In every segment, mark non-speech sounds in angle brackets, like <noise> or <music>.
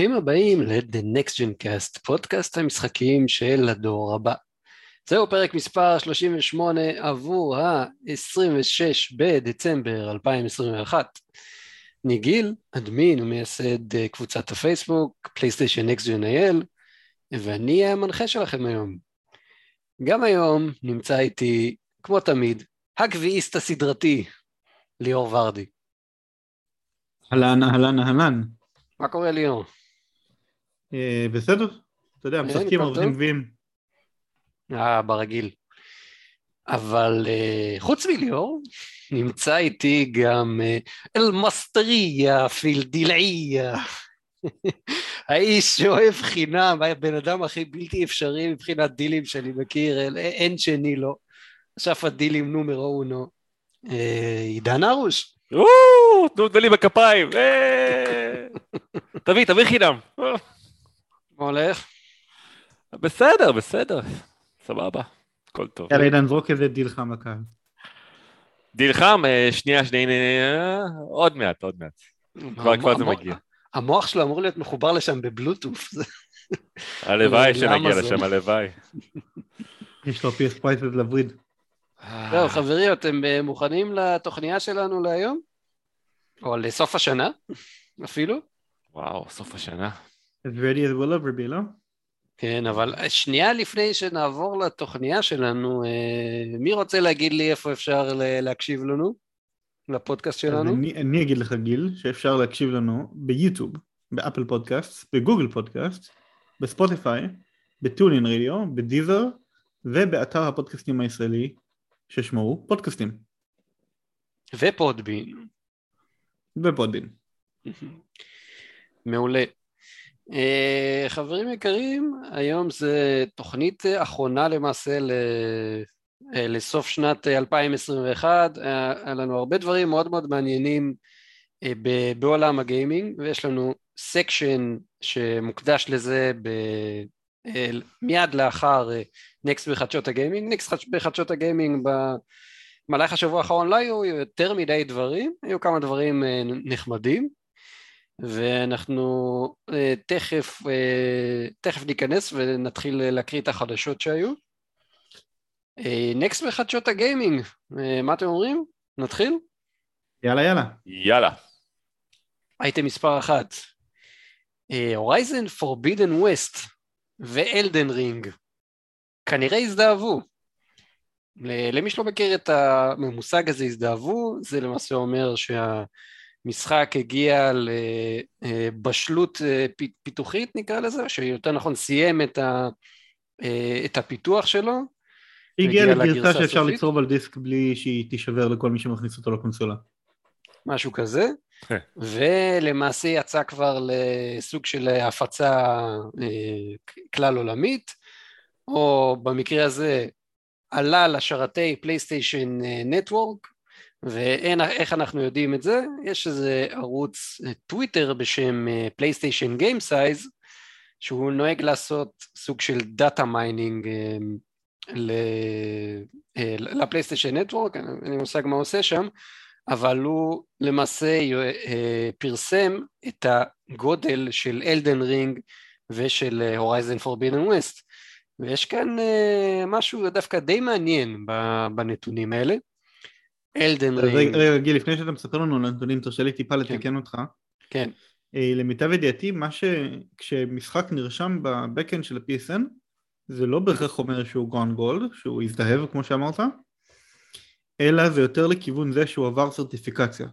ברוכים הבאים ל-The Next Gen Cast, פודקאסט המשחקים של הדור הבא. זהו פרק מספר 38 עבור ה-26 בדצמבר 2021. ניגיל, אדמין ומייסד אה, קבוצת הפייסבוק, פלייסטיישן נקסט ג'ן אייל, ואני המנחה שלכם היום. גם היום נמצא איתי, כמו תמיד, הגביעיסט הסדרתי, ליאור ורדי. אהלן, אהלן, אהלן. מה קורה ליאור? אה, בסדר, אתה יודע, משחקים עובדים גביעים. אה, ברגיל. אבל uh, חוץ מליאור, נמצא איתי גם אל-מסטריה פילדילעיה. האיש שאוהב חינם, הבן אדם הכי בלתי אפשרי מבחינת דילים שאני מכיר, אין שני לו. אשף הדילים נומרו אונו. אה, עידן ארוש. תנו לי בכפיים. אה. תביא, תביא חינם. מה הולך? בסדר, בסדר. סבבה, הכל טוב. יאללה, עידן, זרוק איזה דיל חם לקהל. דיל חם, אה, שנייה, שנייה, עוד מעט, עוד מעט. כבר זה מגיע. המוח שלו אמור להיות מחובר לשם בבלוטות'. <laughs> הלוואי שנגיע לשם, הלוואי. יש לו פיס פרייסד לווריד. זהו, חברים, אתם אה, מוכנים לתוכניה שלנו להיום? או לסוף השנה, <laughs> אפילו? וואו, סוף השנה. Ready as we'll ever be, לא? כן, אבל שנייה לפני שנעבור לתוכניה שלנו, אה, מי רוצה להגיד לי איפה אפשר להקשיב לנו? לפודקאסט שלנו? אני, אני אגיד לך גיל שאפשר להקשיב לנו ביוטיוב, באפל פודקאסט, בגוגל פודקאסט, בספוטיפיי, בטונין רדיו, בדיזר ובאתר הפודקאסטים הישראלי ששמו הוא פודקאסטים. ופודבין. ופודבין. מעולה. Uh, חברים יקרים, היום זה תוכנית אחרונה למעשה ל... uh, לסוף שנת 2021, uh, היה לנו הרבה דברים מאוד מאוד מעניינים בעולם הגיימינג, ויש לנו section שמוקדש לזה ב... מיד לאחר Next בחדשות הגיימינג, Next בחדשות הגיימינג במהלך השבוע האחרון לא היו יותר מדי דברים, היו כמה דברים נחמדים ואנחנו אה, תכף, אה, תכף ניכנס ונתחיל להקריא את החדשות שהיו. Next אה, בחדשות הגיימינג, uh, מה אתם אומרים? נתחיל? יאללה יאללה. יאללה. אייטם מספר אחת, הורייזן פורבידן ווסט ואלדן רינג כנראה הזדהבו. למי שלא מכיר את המושג הזה הזדהבו, זה למעשה אומר שה... משחק הגיע לבשלות אה, פיתוחית נקרא לזה, שיותר נכון סיים את, ה, אה, את הפיתוח שלו. הגיע לגרסה שאפשר לצרוב על דיסק בלי שהיא תישבר לכל מי שמכניס אותו לקונסולה. משהו כזה, כן. ולמעשה יצא כבר לסוג של הפצה אה, כלל עולמית, או במקרה הזה עלה לשרתי פלייסטיישן נטוורק, ואיך אנחנו יודעים את זה? יש איזה ערוץ טוויטר בשם PlayStation Game Size, שהוא נוהג לעשות סוג של data mining לפלייסטיישן נטוורק, אין לי מושג מה עושה שם, אבל הוא למעשה אה, פרסם את הגודל של אלדן רינג ושל הורייזן פורבידן ווסט, ויש כאן אה, משהו דווקא די מעניין בנתונים האלה. אלדן רינג. רגע, גיל, לפני שאתה מספר לנו על הנתונים, תרשה לי טיפה כן. לתקן אותך. כן. אה, למיטב ידיעתי, מה ש... כשמשחק נרשם ב backend של ה-PSN, זה לא בהכרח אומר שהוא gone gold, שהוא הזדהב כמו שאמרת, אלא זה יותר לכיוון זה שהוא עבר certification.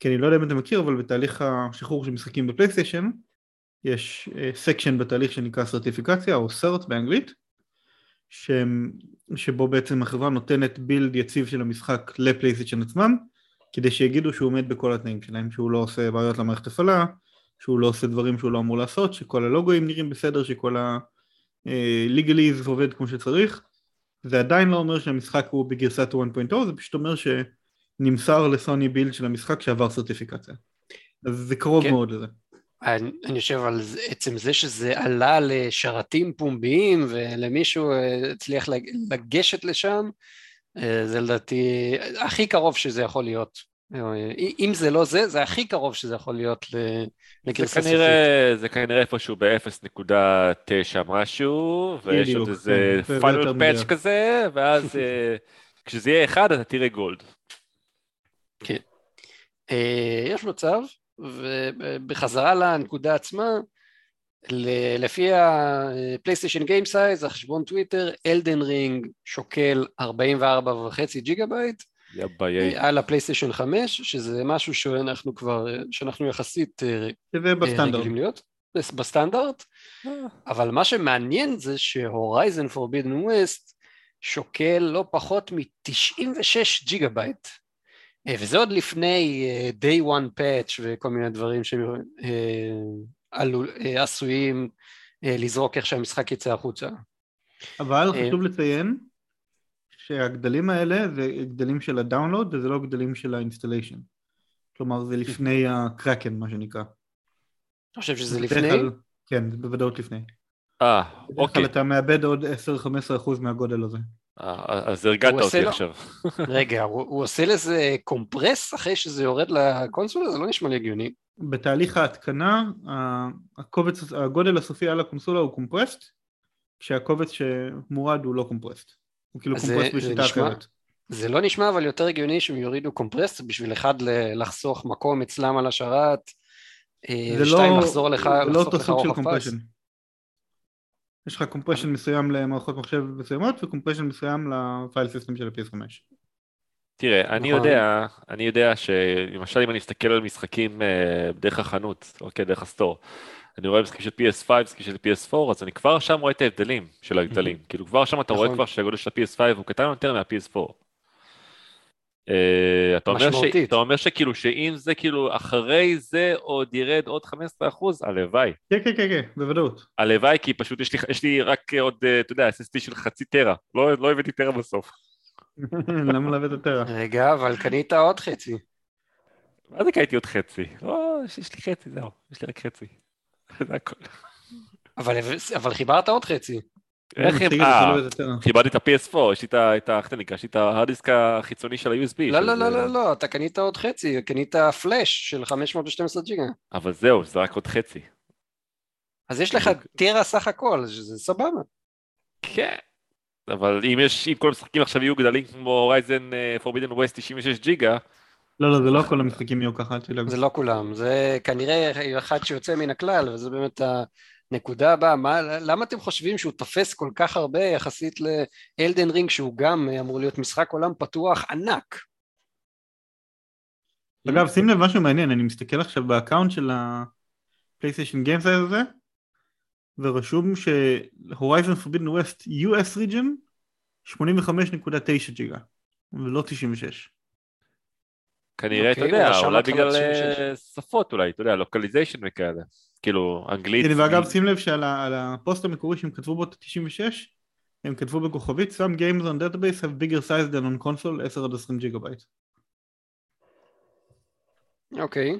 כי אני לא יודע אם אתה מכיר, אבל בתהליך השחרור של משחקים בפלייסטיישן, יש section אה, בתהליך שנקרא certification, או cert באנגלית, ש... שבו בעצם החברה נותנת בילד יציב של המשחק לפלייסטיישן עצמם כדי שיגידו שהוא עומד בכל התנאים שלהם, שהוא לא עושה בעיות למערכת הפעלה, שהוא לא עושה דברים שהוא לא אמור לעשות, שכל הלוגוים נראים בסדר, שכל ה-legalies עובד כמו שצריך. זה עדיין לא אומר שהמשחק הוא בגרסת 1.0, זה פשוט אומר שנמסר לסוני בילד של המשחק שעבר סרטיפיקציה. אז זה קרוב כן. מאוד לזה אני חושב על עצם זה שזה עלה לשרתים פומביים ולמישהו אה, הצליח לגשת לשם, אה, זה לדעתי הכי קרוב שזה יכול להיות אם זה לא זה, זה הכי קרוב שזה יכול להיות לגרסה סופית. זה כנראה איפשהו ב-0.9 משהו, ויש עוד איזה פיינל פאץ' כזה, ואז <laughs> כשזה יהיה אחד אתה תראה גולד. כן. יש מצב, ובחזרה לנקודה עצמה, לפי ה PlayStation Game Size, החשבון טוויטר, Elden Ring שוקל 44.5 ג'יגה בייט, על הפלייסטיישן 5, שזה משהו שאנחנו כבר, שאנחנו יחסית אה, רגילים להיות, בסטנדרט, אה. אבל מה שמעניין זה ש Horizon Forbidden West שוקל לא פחות מ-96 ג'יגה בייט. אה, וזה עוד לפני day one patch וכל מיני דברים שעשויים לזרוק איך שהמשחק יצא החוצה. אבל חשוב לציין שהגדלים האלה זה גדלים של ה download וזה לא גדלים של ה installation. כלומר זה לפני הקרקן מה שנקרא. אתה חושב שזה לפני? כן, זה בוודאות לפני. אה, אוקיי. בדרך כלל אתה מאבד עוד 10-15% מהגודל הזה. אה, אז הרגעת אותי לו... עכשיו. <laughs> רגע, הוא, הוא עושה לזה compress אחרי שזה יורד לקונסולה? זה לא נשמע לי הגיוני. בתהליך ההתקנה, הקובץ, הגודל הסופי על הקונסולה הוא compressed, כשהקובץ שמורד הוא לא compressed. הוא כאילו compress בשיטה אחרת. זה לא נשמע אבל יותר הגיוני שהם יורידו compress בשביל אחד לחסוך מקום אצלם על השרת, אה, ושתיים לא, לחזור לך, זה לא אותו סוג של compression. יש לך compression מסוים למערכות מחשב מסוימות ו compression מסוים ל file system של ה-PS5. תראה, אני נכון. יודע, אני יודע שלמשל אם אני אסתכל על משחקים אה, דרך החנות, אוקיי, דרך ה store, אני רואה משחקים של PS5, משחקים של PS4, אז אני כבר שם רואה את ההבדלים של הגדלים. <laughs> כאילו כבר שם אתה רואה נכון. כבר שהגודל של ה-PS5 הוא קטן יותר מה-PS4. אה, אתה אומר, ש... אתה אומר שכאילו שאם זה כאילו אחרי זה עוד ירד עוד 15 אחוז, הלוואי. כן כן כן כן, בוודאות. הלוואי כי פשוט יש לי, יש לי רק עוד, אה, אתה יודע, SSD של חצי טרה, לא, לא הבאתי טרה בסוף. <laughs> למה לא הבאת טרה? רגע, אבל קנית עוד חצי. מה זה קניתי עוד חצי? לא, יש לי חצי, זהו, יש לי רק חצי. <laughs> זה הכל. אבל, אבל חיברת עוד חצי. איך אה, חיברתי את ה-PS4, יש לי את ה... איך אתה נקרא? יש לי את ההרדיסק החיצוני של ה-USB. לא, לא, לא, לא, לא, אתה קנית עוד חצי, קנית פלאש של 512 ג'יגה. אבל זהו, זה רק עוד חצי. אז יש לך טירה סך הכל, שזה סבבה. כן, אבל אם יש, אם כל המשחקים עכשיו יהיו גדלים כמו הורייזן פורבידן ווסט 96 ג'יגה, לא, לא, זה לא כל המשחקים יהיו ככה, תדאג. זה לא כולם, זה כנראה אחד שיוצא מן הכלל, וזה באמת הנקודה הבאה. מה, למה אתם חושבים שהוא תופס כל כך הרבה יחסית לאלדן רינג, שהוא גם אמור להיות משחק עולם פתוח ענק? אגב, שים לב משהו מעניין, אני מסתכל עכשיו ב account של ה PlayStation Game Size הזה, ורשום ש Horizon Forbidden West US region 85.9 ג'יגה, ולא 96. כנראה, אתה אוקיי, יודע, אולי בגלל אה, שפות אולי, אתה יודע, localization וכאלה. כאילו, אנגלית. כן, ואגב, שים לב שעל הפוסט המקורי שהם כתבו בו את ה-96, הם כתבו בכוכבית, some games on database have bigger size than on console, 10 עד 20 ג'יגה בייט. אוקיי.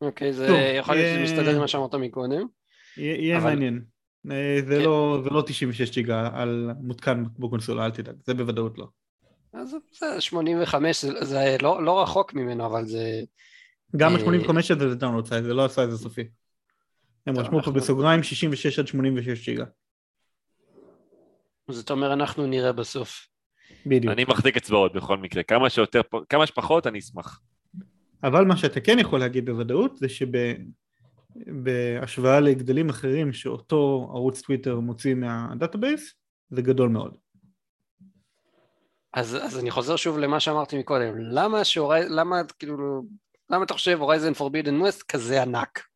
אוקיי, זה יכול להיות שזה מסתדר עם מה שאמרת מקודם. יהיה מעניין. אה, זה כן. לא 96 לא ג'יגה על מותקן בקונסולה, אל תדאג, זה בוודאות לא. אז זה 85, זה, זה לא, לא רחוק ממנו, אבל זה... גם ה-85 הזה זה download size, זה לא ה size הסופי. הם רשמו פה בסוגריים 66 עד 86 ג'יגה. אז אתה אומר אנחנו נראה בסוף. בדיוק. אני מחזיק אצבעות בכל מקרה, כמה שיותר, כמה שפחות אני אשמח. אבל מה שאתה כן יכול להגיד בוודאות זה שבהשוואה לגדלים אחרים שאותו ערוץ טוויטר מוציא מה database זה גדול מאוד. אז, אז אני חוזר שוב למה שאמרתי מקודם, למה שאורי... למה כאילו, למה אתה חושב Horizon Forbidden West כזה ענק?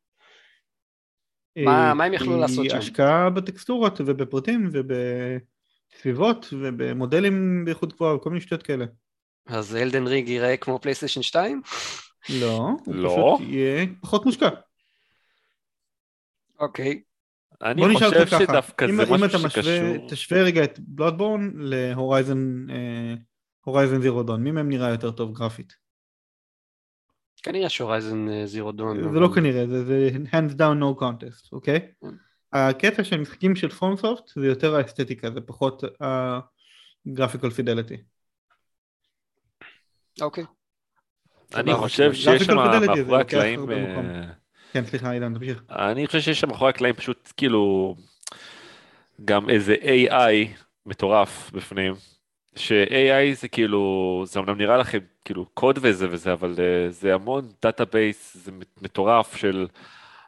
מה, מה הם יכלו לעשות שם? השקעה בטקסטורות ובפרטים ובסביבות ובמודלים באיכות גבוהה וכל מיני שטויות כאלה. אז Elden Ring ייראה כמו פלייסטיישן 2? לא, הוא לא. פשוט יהיה פחות מושקע. אוקיי. אני חושב שדווקא זה משהו שקשור... אם אתה משווה, תשווה רגע את Bloodborne ל Horizon Horizon Zero Dawn, מי מהם נראה יותר טוב גרפית? כנראה ש Horizon Zero Dawn. זה לא כנראה, זה, זה hands down no contest, אוקיי? Okay? כן. הקטע של משחקים של FromSoft זה יותר האסתטיקה, זה פחות ה graphical fidelity. אוקיי. אני חושב. שיש שם מאחורי הקלעים. אה, כן, סליחה, עידן, תמשיך. אני חושב שיש שם מאחורי הקלעים פשוט כאילו גם איזה AI מטורף בפנים, ש-AI זה כאילו, זה אמנם נראה לכם כאילו קוד וזה וזה, אבל אה, זה המון database, זה מטורף של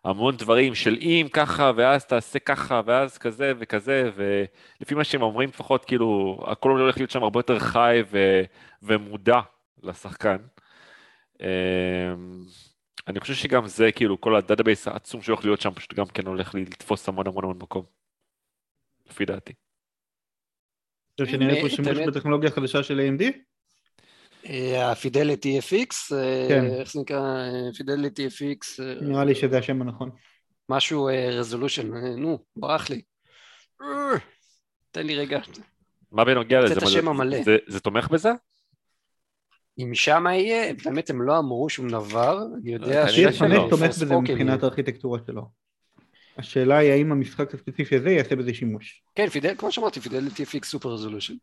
המון דברים של אם ככה ואז תעשה ככה ואז כזה וכזה ולפי מה שהם אומרים לפחות כאילו הכל הולך להיות שם הרבה יותר חי ו, ומודע לשחקן. אמ, אני חושב שגם זה כאילו כל ה database העצום שהולך להיות שם פשוט גם כן הולך לתפוס המון המון המון מקום. לפי דעתי. חושב שנראה פה את שימוש בטכנולוגיה חדשה של AMD? אה, ה-Fidelity FX, אה, כן. איך זה נקרא? אה, Fidelity FX, אה, נראה לי שזה השם הנכון. משהו resolution, נו, ברח לי. תן לי רגע. מה בנוגע לזה? את זה- השם המלא. זה- תומך בזה? אם שם יהיה, באמת הם לא אמרו שום דבר, אני יודע כנראה PS5 שלא. תומך בזה מבחינת. הארכיטקטורה שלו. השאלה היא האם המשחק הספציפי הזה יעשה בזה שימוש. כן, Fidel, כמו שאמרתי, Fidelity FX Super Resolution.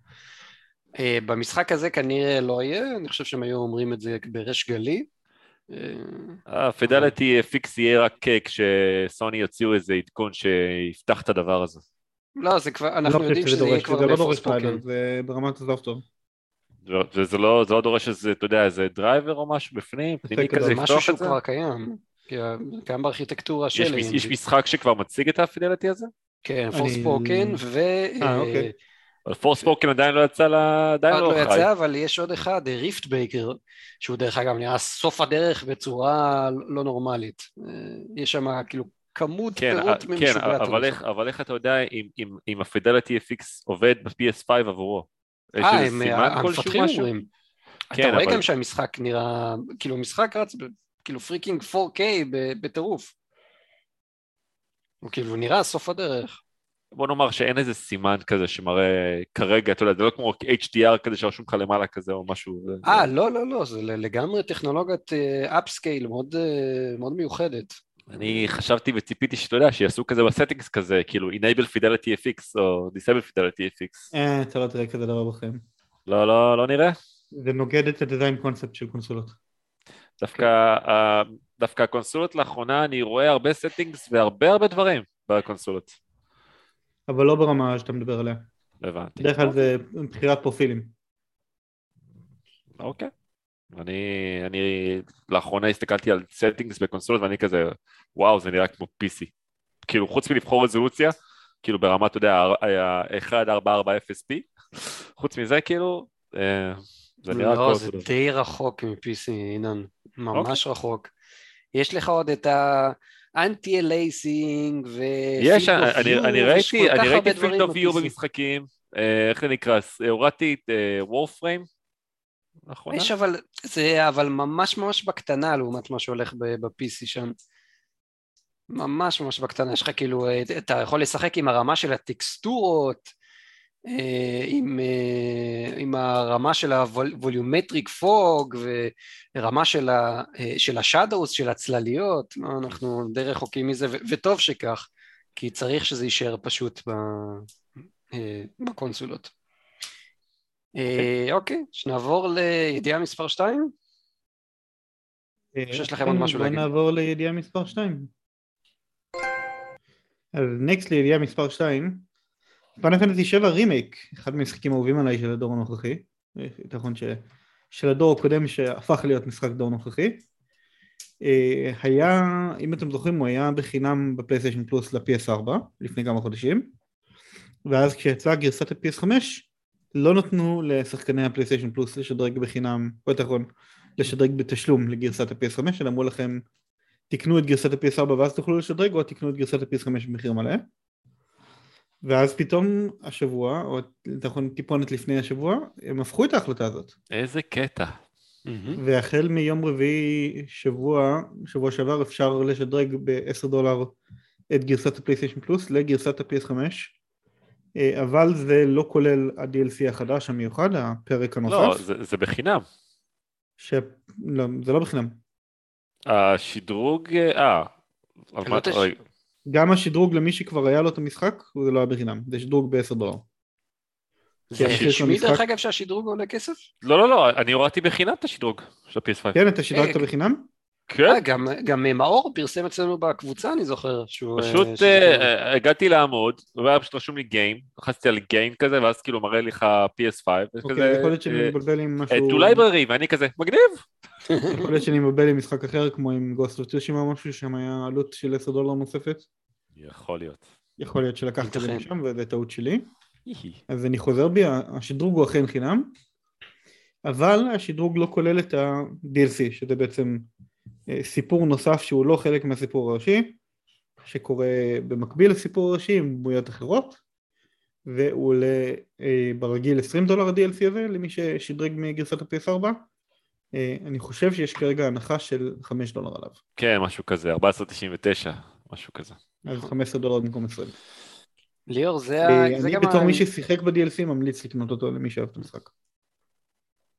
במשחק הזה כנראה לא יהיה, אני חושב שהם היו אומרים את זה בריש גלי. אה, Fidelity FX יהיה רק אה, כשסוני יוציאו איזה עדכון שיפתח את הדבר הזה. לא, זה כבר, אנחנו לא חושב יודעים שזה יהיה כבר זה לא. טריידר, זה ברמת ה software. וזה לא, זה לא דורש איזה, אתה יודע, איזה דרייבר או משהו בפנים, פנימי כזה, כזה זה משהו שהוא? כבר קיים, קיים בארכיטקטורה של יש. יש משחק שכבר מציג את ה Fidelity הזה? כן, Forspoken, ו... אה, אוקיי. אבל Forspoken עדיין לא יצא, לה- עדיין לא לא. יצא, אבל יש עוד אחד, Riftbreaker, שהוא דרך אגב נראה סוף הדרך בצורה לא נורמלית. אה, יש שם כאילו כמות כן, פירות אה, כן, משוגעת. אבל איך, אבל איך אתה יודע אם, אם, אם ה Fidelity FX עובד ב-PS5 עבורו? אה, הם המפתחים משהו? אומרים. כן, אתה רואה אבל- גם שהמשחק נראה, כאילו המשחק רץ כאילו freaking 4K ב- בטירוף. הוא כאילו נראה סוף הדרך. בוא נאמר שאין איזה סימן כזה שמראה כרגע, אתה יודע, זה לא כמו HDR כזה שרשום לך למעלה כזה או משהו. זה- אה, לא, לא, לא, זה לגמרי טכנולוגיית upscale מאוד אה, מאוד מיוחדת. אני חשבתי וציפיתי שאתה יודע, שיעשו כזה ב settings כזה, כאילו enable fidelity fx או disable fidelity fx. אה, אתה לא תראה כזה דבר בחיים. לא, לא, לא נראה. זה נוגד את ה design concept של קונסולות. דווקא, ה- דווקא הקונסולות לאחרונה אני רואה הרבה settings והרבה הרבה דברים בקונסולות. אבל לא ברמה שאתה מדבר עליה. הבנתי. בדרך כלל זה בחירת פרופילים. אוקיי. אני, אני לאחרונה הסתכלתי על settings בקונסולות ואני כזה, וואו, זה נראה כמו PC. כאילו, חוץ מלבחור רזולוציה, כאילו ברמה, אתה יודע, ה- 1440p, חוץ מזה, כאילו, אה, זה נראה לא, הכל זה אותו דבר. די רחוק מ-PC, אינן. ממש אוקיי. רחוק. יש לך עוד את ה anti aliasing ו... יש, אני, אני ראיתי, אני ראיתי field of ב-PC. במשחקים, אה, איך זה נקרא, הורדתי את Warframe, לאחרונה? יש אבל, זה אבל ממש ממש בקטנה לעומת מה שהולך ב- ב-PC שם. ממש ממש בקטנה, יש לך כאילו, אה, אתה יכול לשחק עם הרמה של הטקסטורות, אה, עם, אה, עם הרמה של ה volumetric fog ורמה של, ה, אה, של ה shadows, של הצלליות, לא, אנחנו די רחוקים מזה, ו- וטוב שכך, כי צריך שזה יישאר פשוט ב, אה, בקונסולות. אה, אוקיי, שנעבור לידיעה מספר 2? שיש לכם עוד משהו להגיד. נעבור לידיעה מספר 2. אז נקסט לידיעה מספר 2. פאנל פנטסי 7 רימייק, אחד מהמשחקים האהובים עליי של הדור הנוכחי. נכון ש... של הדור הקודם שהפך להיות משחק דור נוכחי. אה, היה, אם אתם זוכרים, הוא היה בחינם בפלייסטיישן פלוס ל-PS4 לפני כמה חודשים. ואז כשיצאה גרסת ה-PS5 לא נתנו לשחקני הפלייסטיישן פלוס לשדרג בחינם, או יותר נכון, לשדרג בתשלום לגרסת ה-PS5, אלא אמרו לכם תקנו את גרסת ה-PS4 ואז תוכלו לשדרג, או תקנו את גרסת ה-PS5 במחיר מלא. ואז פתאום השבוע, או נכון טיפונת לפני השבוע, הם הפכו את ההחלטה הזאת. איזה קטע. והחל מיום רביעי שבוע, שבוע שעבר אפשר לשדרג ב-10 דולר את גרסת הפלייסטיישן פלוס לגרסת ה-PS5 אה, אבל זה לא כולל ה-DLC החדש המיוחד, הפרק הנוסף. לא, זה, זה בחינם. ש... לא, זה לא בחינם. השדרוג, אה, על לא מה- רגע, גם השדרוג למי שכבר היה לו את המשחק, זה לא היה בחינם, זה שדרוג ב-10 דולר. זה רשמי דרך אגב שהשדרוג עולה כסף? לא, לא, לא, אני הורדתי בחינם את השדרוג של ה-PS5. כן, אתה שדרגת אה, בחינם? כן. אה, גם, גם מאור פרסם אצלנו בקבוצה, אני זוכר. שהוא, פשוט אה, אה, שזה- אה, הגעתי לעמוד, והיה פשוט רשום לי game, לחצתי על game כזה, ואז כאילו מראה לך PS5, אוקיי, יכול להיות שאני מבלבל עם משהו... to library, ואני כזה, מגניב. <laughs> יכול להיות שאני מבלבל עם משחק אחר כמו עם Ghost of Tsushima או משהו שם היה עלות של 10 דולר נוספת יכול להיות. יכול להיות שלקחתי את זה. משם וזה טעות שלי אז אני חוזר בי השדרוג הוא אכן חינם אבל השדרוג לא כולל את ה-DLC שזה בעצם סיפור נוסף שהוא לא חלק מהסיפור הראשי שקורה במקביל לסיפור הראשי עם דמויות אחרות והוא עולה אה, ברגיל 20 דולר ה-DLC הזה למי ששדרג מגרסת ה-PS4 אה, אני חושב שיש כרגע הנחה של 5 דולר עליו. כן, משהו כזה, 14.99, משהו כזה. אז 15 דולר במקום 20 ליאור, זה, אה, זה אני גם בתור ה- מי ששיחק ב-DLC ממליץ לקנות אותו למי שאוהב את המשחק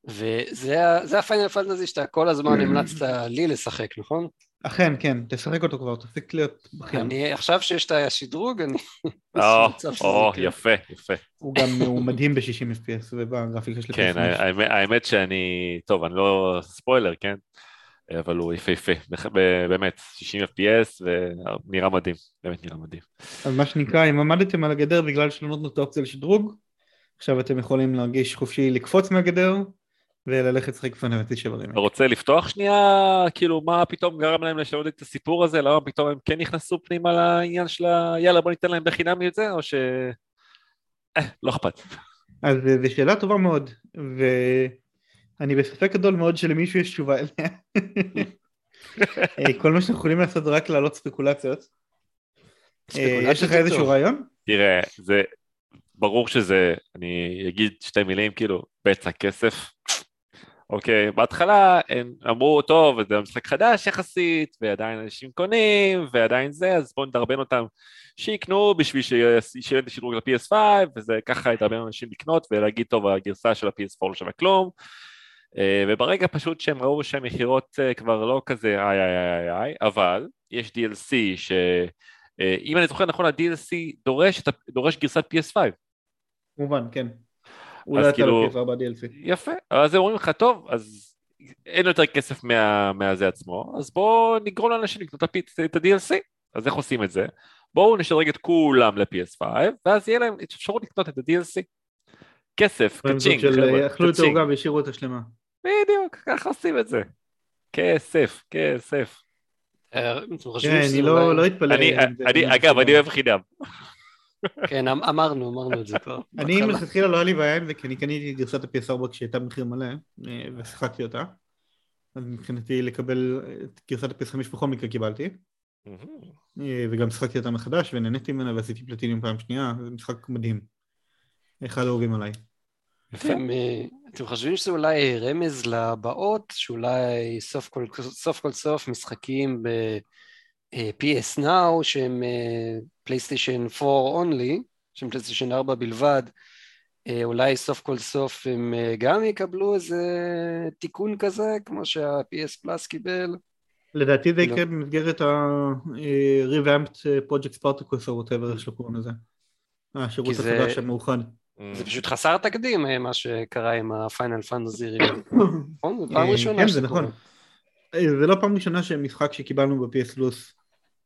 וזה הפיינל פנטזי שאתה כל הזמן המלצת לי לשחק, נכון? אכן כן תשחק אותו כבר תפסיק להיות בכיין אני, עכשיו שיש את השדרוג, אני... או, מצב שזה או, יקרה. יפה, יפה. הוא גם הוא מדהים ב-60 FPS ובגרפיקה של כן, PS5. האמת- שאני, טוב, אני לא ספוילר, כן? אבל הוא יפהפה, באמת, 60 FPS ונראה מדהים, באמת נראה מדהים. אז מה שנקרא אם עמדתם על הגדר בגלל שלא נתנו את האופציה לשדרוג עכשיו אתם יכולים להרגיש חופשי לקפוץ מהגדר וללכת לשחק פנטסי שברים אתה רוצה לפתוח שנייה, כאילו, מה פתאום גרם להם לשנות את הסיפור הזה? למה פתאום הם כן נכנסו פנימה לעניין של ה... יאללה, בוא ניתן להם בחינם את זה, או ש... אה, לא אכפת. אז אה, זו שאלה טובה מאוד ואני בספק גדול מאוד שלמישהו יש תשובה אליה אה, כל מה שאנחנו יכולים לעשות זה רק להעלות ספקולציות אה, יש לך איזשהו. רעיון? תראה, זה ברור שזה, אני אגיד שתי מילים, כאילו, בצע כסף. אוקיי, בהתחלה הם אמרו, טוב, זה משחק חדש יחסית, ועדיין אנשים קונים, ועדיין זה, אז בואו נדרבן אותם שיקנו בשביל שיהיה את השדרוג ל-PS5, וזה ככה ידרבן אנשים לקנות ולהגיד, טוב, הגרסה של ה-PS4 לא שווה כלום. אה, וברגע פשוט שהם ראו שהמכירות אה, כבר לא כזה איי איי איי איי, אבל יש DLC ש... אה, אם אני זוכר נכון, ה-DLC דורש, דורש גרסת PS5. כמובן כן אולי אתה כאילו- לא PS4 DLC יפה, אז הם אומרים לך, טוב, אז אין יותר כסף מה, מהזה עצמו, אז בואו נגרום לאנשים לקנות את ה- את ה-DLC. אז איך עושים את זה? בואו נשדרג את כולם ל-PS5, ואז יהיה להם אפשרות לקנות את ה-DLC. כסף, קצ'ינג, חבר'ה, אכלו את. העוגה והשאירו אותה שלמה בדיוק, ככה עושים את זה. כסף, כסף. אה, כן, אני לא לא אתפלא אגב, אני אוהב חינם. כן, אמ- אמרנו, אמרנו את זה כבר. <laughs> אני. מלכתחילה לא היה לי בעיה עם זה כי אני קניתי את גרסת ה-PS4 כשהייתה במחיר מלא אה, ושיחקתי אותה. אז מבחינתי לקבל את גרסת ה-PS5 בכל מקרה קיבלתי. אה, וגם שיחקתי אותה מחדש ונהניתי ממנה ועשיתי פלטינים פעם שנייה זה משחק מדהים. אחד האהובים עליי. אתם, אה, אתם חושבים שזה אולי רמז לבאות, שאולי סוף כל סוף, כל סוף משחקים ב-PS Now שהם פלייסטיישן 4 only, שהם פלייסטיישן 4 בלבד, אה, אולי סוף כל סוף הם אה, גם יקבלו איזה תיקון כזה, כמו שה-PS Plus קיבל? לדעתי זה לא. יקרה במסגרת ה-revamped project spartacus או whatever איך שקוראים לזה השירות זה- החדש המאוחד זה פשוט חסר תקדים אה, מה שקרה עם הפיינל פנטזי ריבל, נכון? זו פעם אה, ראשונה כן זה. נכון אה, זה לא פעם ראשונה שמשחק שקיבלנו ב-PS פלוס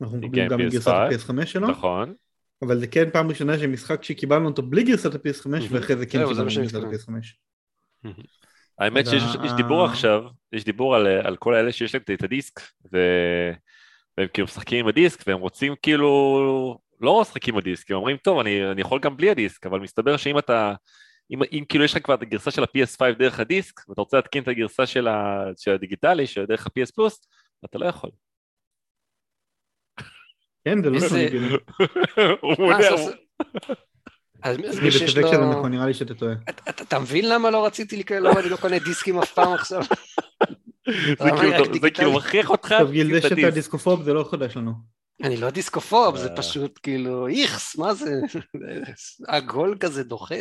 אנחנו מקבלים כן, גם את PS5. גרסת ה-PS5 שלו נכון. אבל זה כן פעם ראשונה שמשחק שקיבלנו אותו בלי גרסת ה-PS5 ואחרי זה כן קיבלנו גרסת שהתכוונתי. ה-PS5 האמת שיש דיבור עכשיו, יש דיבור על, על כל האלה שיש להם את הדיסק. והם כאילו משחקים עם הדיסק, והם רוצים כאילו, לא משחקים עם הדיסק, הם אומרים, טוב, אני, אני יכול גם בלי הדיסק, אבל מסתבר שאם אתה, אם, אם כאילו יש לך כבר את הגרסה של ה-PS5 דרך הדיסק, ואתה רוצה להתקין את הגרסה של, ה, של הדיגיטלי, של דרך ה-PS פלוס, אתה לא יכול. כן זה לא איזה- הגיוני. <laughs> הוא אה, מודה, אז- מי שיש לו... שזה נכון נראה לי שאתה טועה אתה- מבין למה לא רציתי לקרוא, למה אני לא קונה דיסקים אף פעם עכשיו? זה כאילו-? כאילו מכריח אותך טוב גיל זה את שאתה. דיסקופוב זה לא חדש לנו אני לא דיסקופוב, זה אה. פשוט כאילו איכס, מה זה? <laughs> עגול כזה דוחה.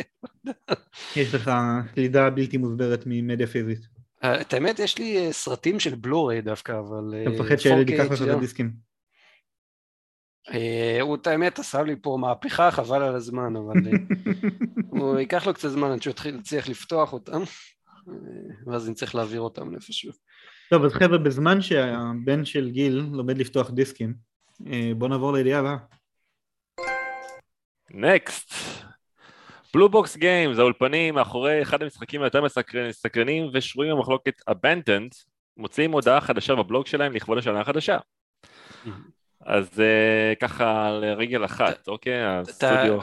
יש לך סלידה בלתי מוסברת ממדיה פיזית אה, את האמת, יש לי אה, סרטים של בלוריי דווקא, אבל... אתה מפחד שהילד 4K ייקח לך את. הדיסקים הוא את האמת עשה לי פה מהפכה, חבל על הזמן, אבל <laughs> הוא ייקח לו קצת זמן עד שהוא יצליח לפתוח אותם, ואז נצטרך להעביר אותם לאיפשהו. טוב, אז חבר'ה, בזמן שהבן של גיל לומד לפתוח דיסקים, בואו נעבור לידיעה הבאה. next. Blue Box Games, האולפנים מאחורי אחד המשחקים היותר מסקרנים ושרויים במחלוקת Abandoned, מוציאים הודעה חדשה בבלוג שלהם לכבוד השנה החדשה. אז uh, ככה לרגל אחת, אוקיי? הסטודיו...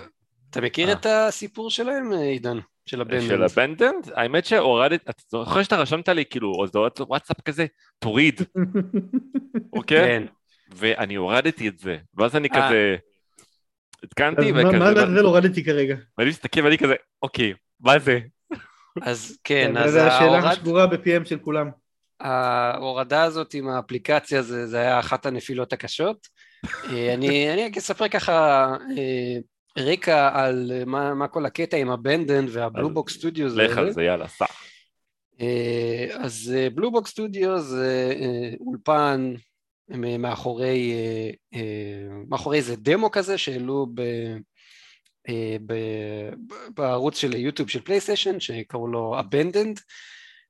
אתה מכיר את הסיפור שלהם, עידן? של Abandoned? של Abandoned? האמת שהורדת, אתה זוכר שאתה רשמת לי כאילו הודעות וואטסאפ כזה, תוריד, <laughs> אוקיי? כן. ואני הורדתי את זה, ואז אני כזה... עדכנתי וכזה... מה לעזאזל הורדתי כרגע? ואני מסתכל ואני כזה, אוקיי, מה זה? אז כן, אז ההורדה... זו השאלה השגורה בפיהם של כולם. ההורדה הזאת עם האפליקציה זה, זה היה אחת הנפילות הקשות. אה, אני, אני אספר ככה אה, רקע על מה, מה כל הקטע עם הבנדן והבלובוק סטודיו. לך על זה, יאללה, סע. אה, אז בלובוק סטודיו זה אולפן מאחורי, מאחורי איזה דמו כזה שהעלו ב... בערוץ של יוטיוב של פלייסטיישן שקראו לו Abandoned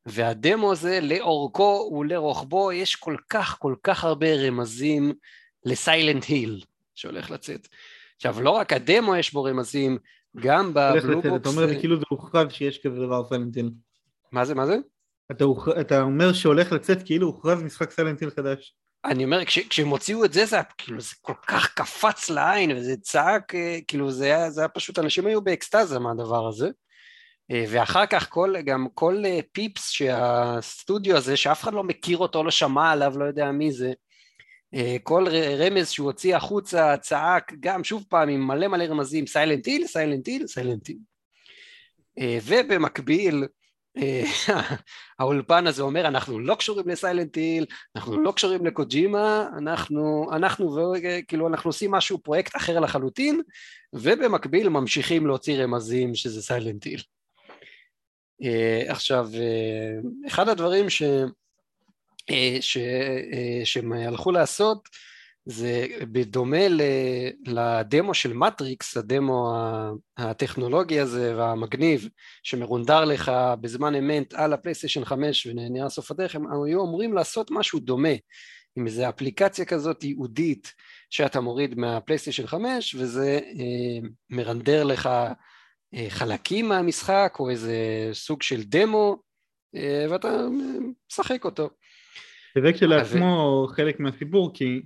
והדמו הזה לאורכו ולרוחבו יש כל כך כל כך הרבה רמזים לסיילנט היל שהולך לצאת. עכשיו לא רק הדמו יש בו רמזים, גם בבלובוקס... אתה אומר לי כאילו זה הוכרז שיש כזה דבר סיילנט היל. מה זה, מה זה? אתה, אתה אומר שהולך לצאת כאילו הוכרז משחק סיילנט היל חדש. אני אומר, כש, כשהם הוציאו את זה, זה כאילו, זה כל כך קפץ לעין, וזה צעק, אה, כאילו, זה היה, זה היה פשוט, אנשים היו באקסטזה מהדבר הזה. אה, ואחר כך כל, גם כל אה, פיפס שהסטודיו הזה, שאף אחד לא מכיר אותו, לא שמע עליו, לא יודע מי זה, כל רמז שהוא הוציא החוצה, צעק, גם שוב פעם עם מלא מלא רמזים, Silent Hill, Silent Hill, Silent Hill. ובמקביל, <laughs> האולפן הזה אומר, אנחנו לא קשורים ל Silent Hill, אנחנו לא קשורים לקוג'ימה, אנחנו, אנחנו, כאילו, אנחנו עושים משהו, פרויקט אחר לחלוטין, ובמקביל ממשיכים להוציא רמזים שזה סיילנט היל. אה, עכשיו, אה, אחד הדברים ש, אה, ש, שהם הלכו לעשות זה בדומה לדמו של מטריקס, הדמו הטכנולוגי הזה והמגניב שמרונדר לך בזמן אמת על הפלייסטיישן 5 ונראה סוף הדרך, הם היו אמורים לעשות משהו דומה עם איזו אפליקציה כזאת ייעודית שאתה מוריד מהפלייסטיישן 5 וזה מרנדר לך אה, חלקים מהמשחק או איזה סוג של דמו אה, ואתה משחק אותו. וזה כשלעצמו ו... חלק מהסיפור כי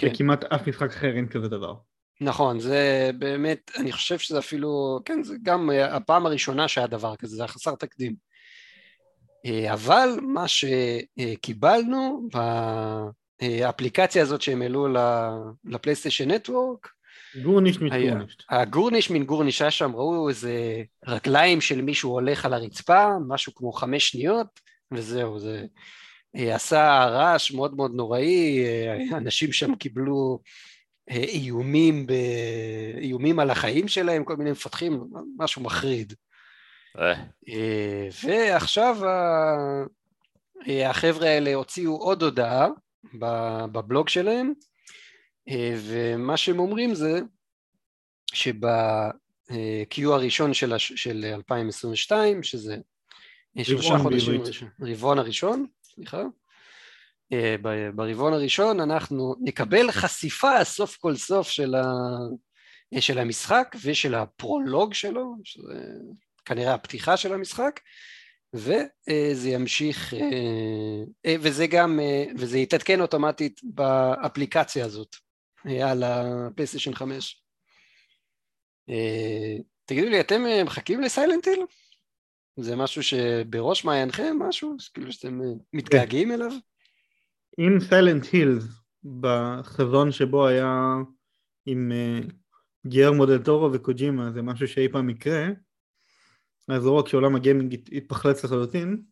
כן. כמעט אף משחק אחר אין כזה דבר. נכון, זה באמת, אני חושב שזה אפילו, כן, זה גם הפעם הראשונה שהיה דבר כזה, זה היה חסר תקדים. אה, אבל מה שקיבלנו באפליקציה הזאת שהם העלו לפלייסטיישן נטוורק, גורניש מגורניש. הגורניש מן גורניש היה שם, ראו איזה רגליים של מישהו הולך על הרצפה, משהו כמו חמש שניות, וזהו, זה אה, עשה רעש מאוד מאוד נוראי, אה, אנשים שם קיבלו אה, איומים, ב... איומים על החיים שלהם, כל מיני מפתחים, משהו מחריד. ועכשיו החבר'ה האלה הוציאו עוד הודעה בבלוג שלהם, אה, ומה שהם אומרים זה שב-Q הראשון של. של 2022, שזה שלושה חודשים, רבעון הראשון, סליחה, אה, ברבעון הראשון אנחנו נקבל חשיפה סוף כל סוף של, ה... של המשחק ושל הפרולוג שלו, שזה כנראה הפתיחה של המשחק, וזה ימשיך, אה, וזה גם, וזה יתעדכן אוטומטית באפליקציה הזאת. על הפלייסטיישן 5. אה, תגידו לי, אתם אה, מחכים לסיילנט היל? זה משהו שבראש מעיינכם, משהו? כאילו שאתם אה, מתגעגעים כן. אליו? אם סיילנט הילס בחזון שבו היה עם גייר מודל טורו וקוג'ימה זה משהו שאי פעם יקרה אז לא רק שעולם הגיימינג יתפחלץ לחלוטין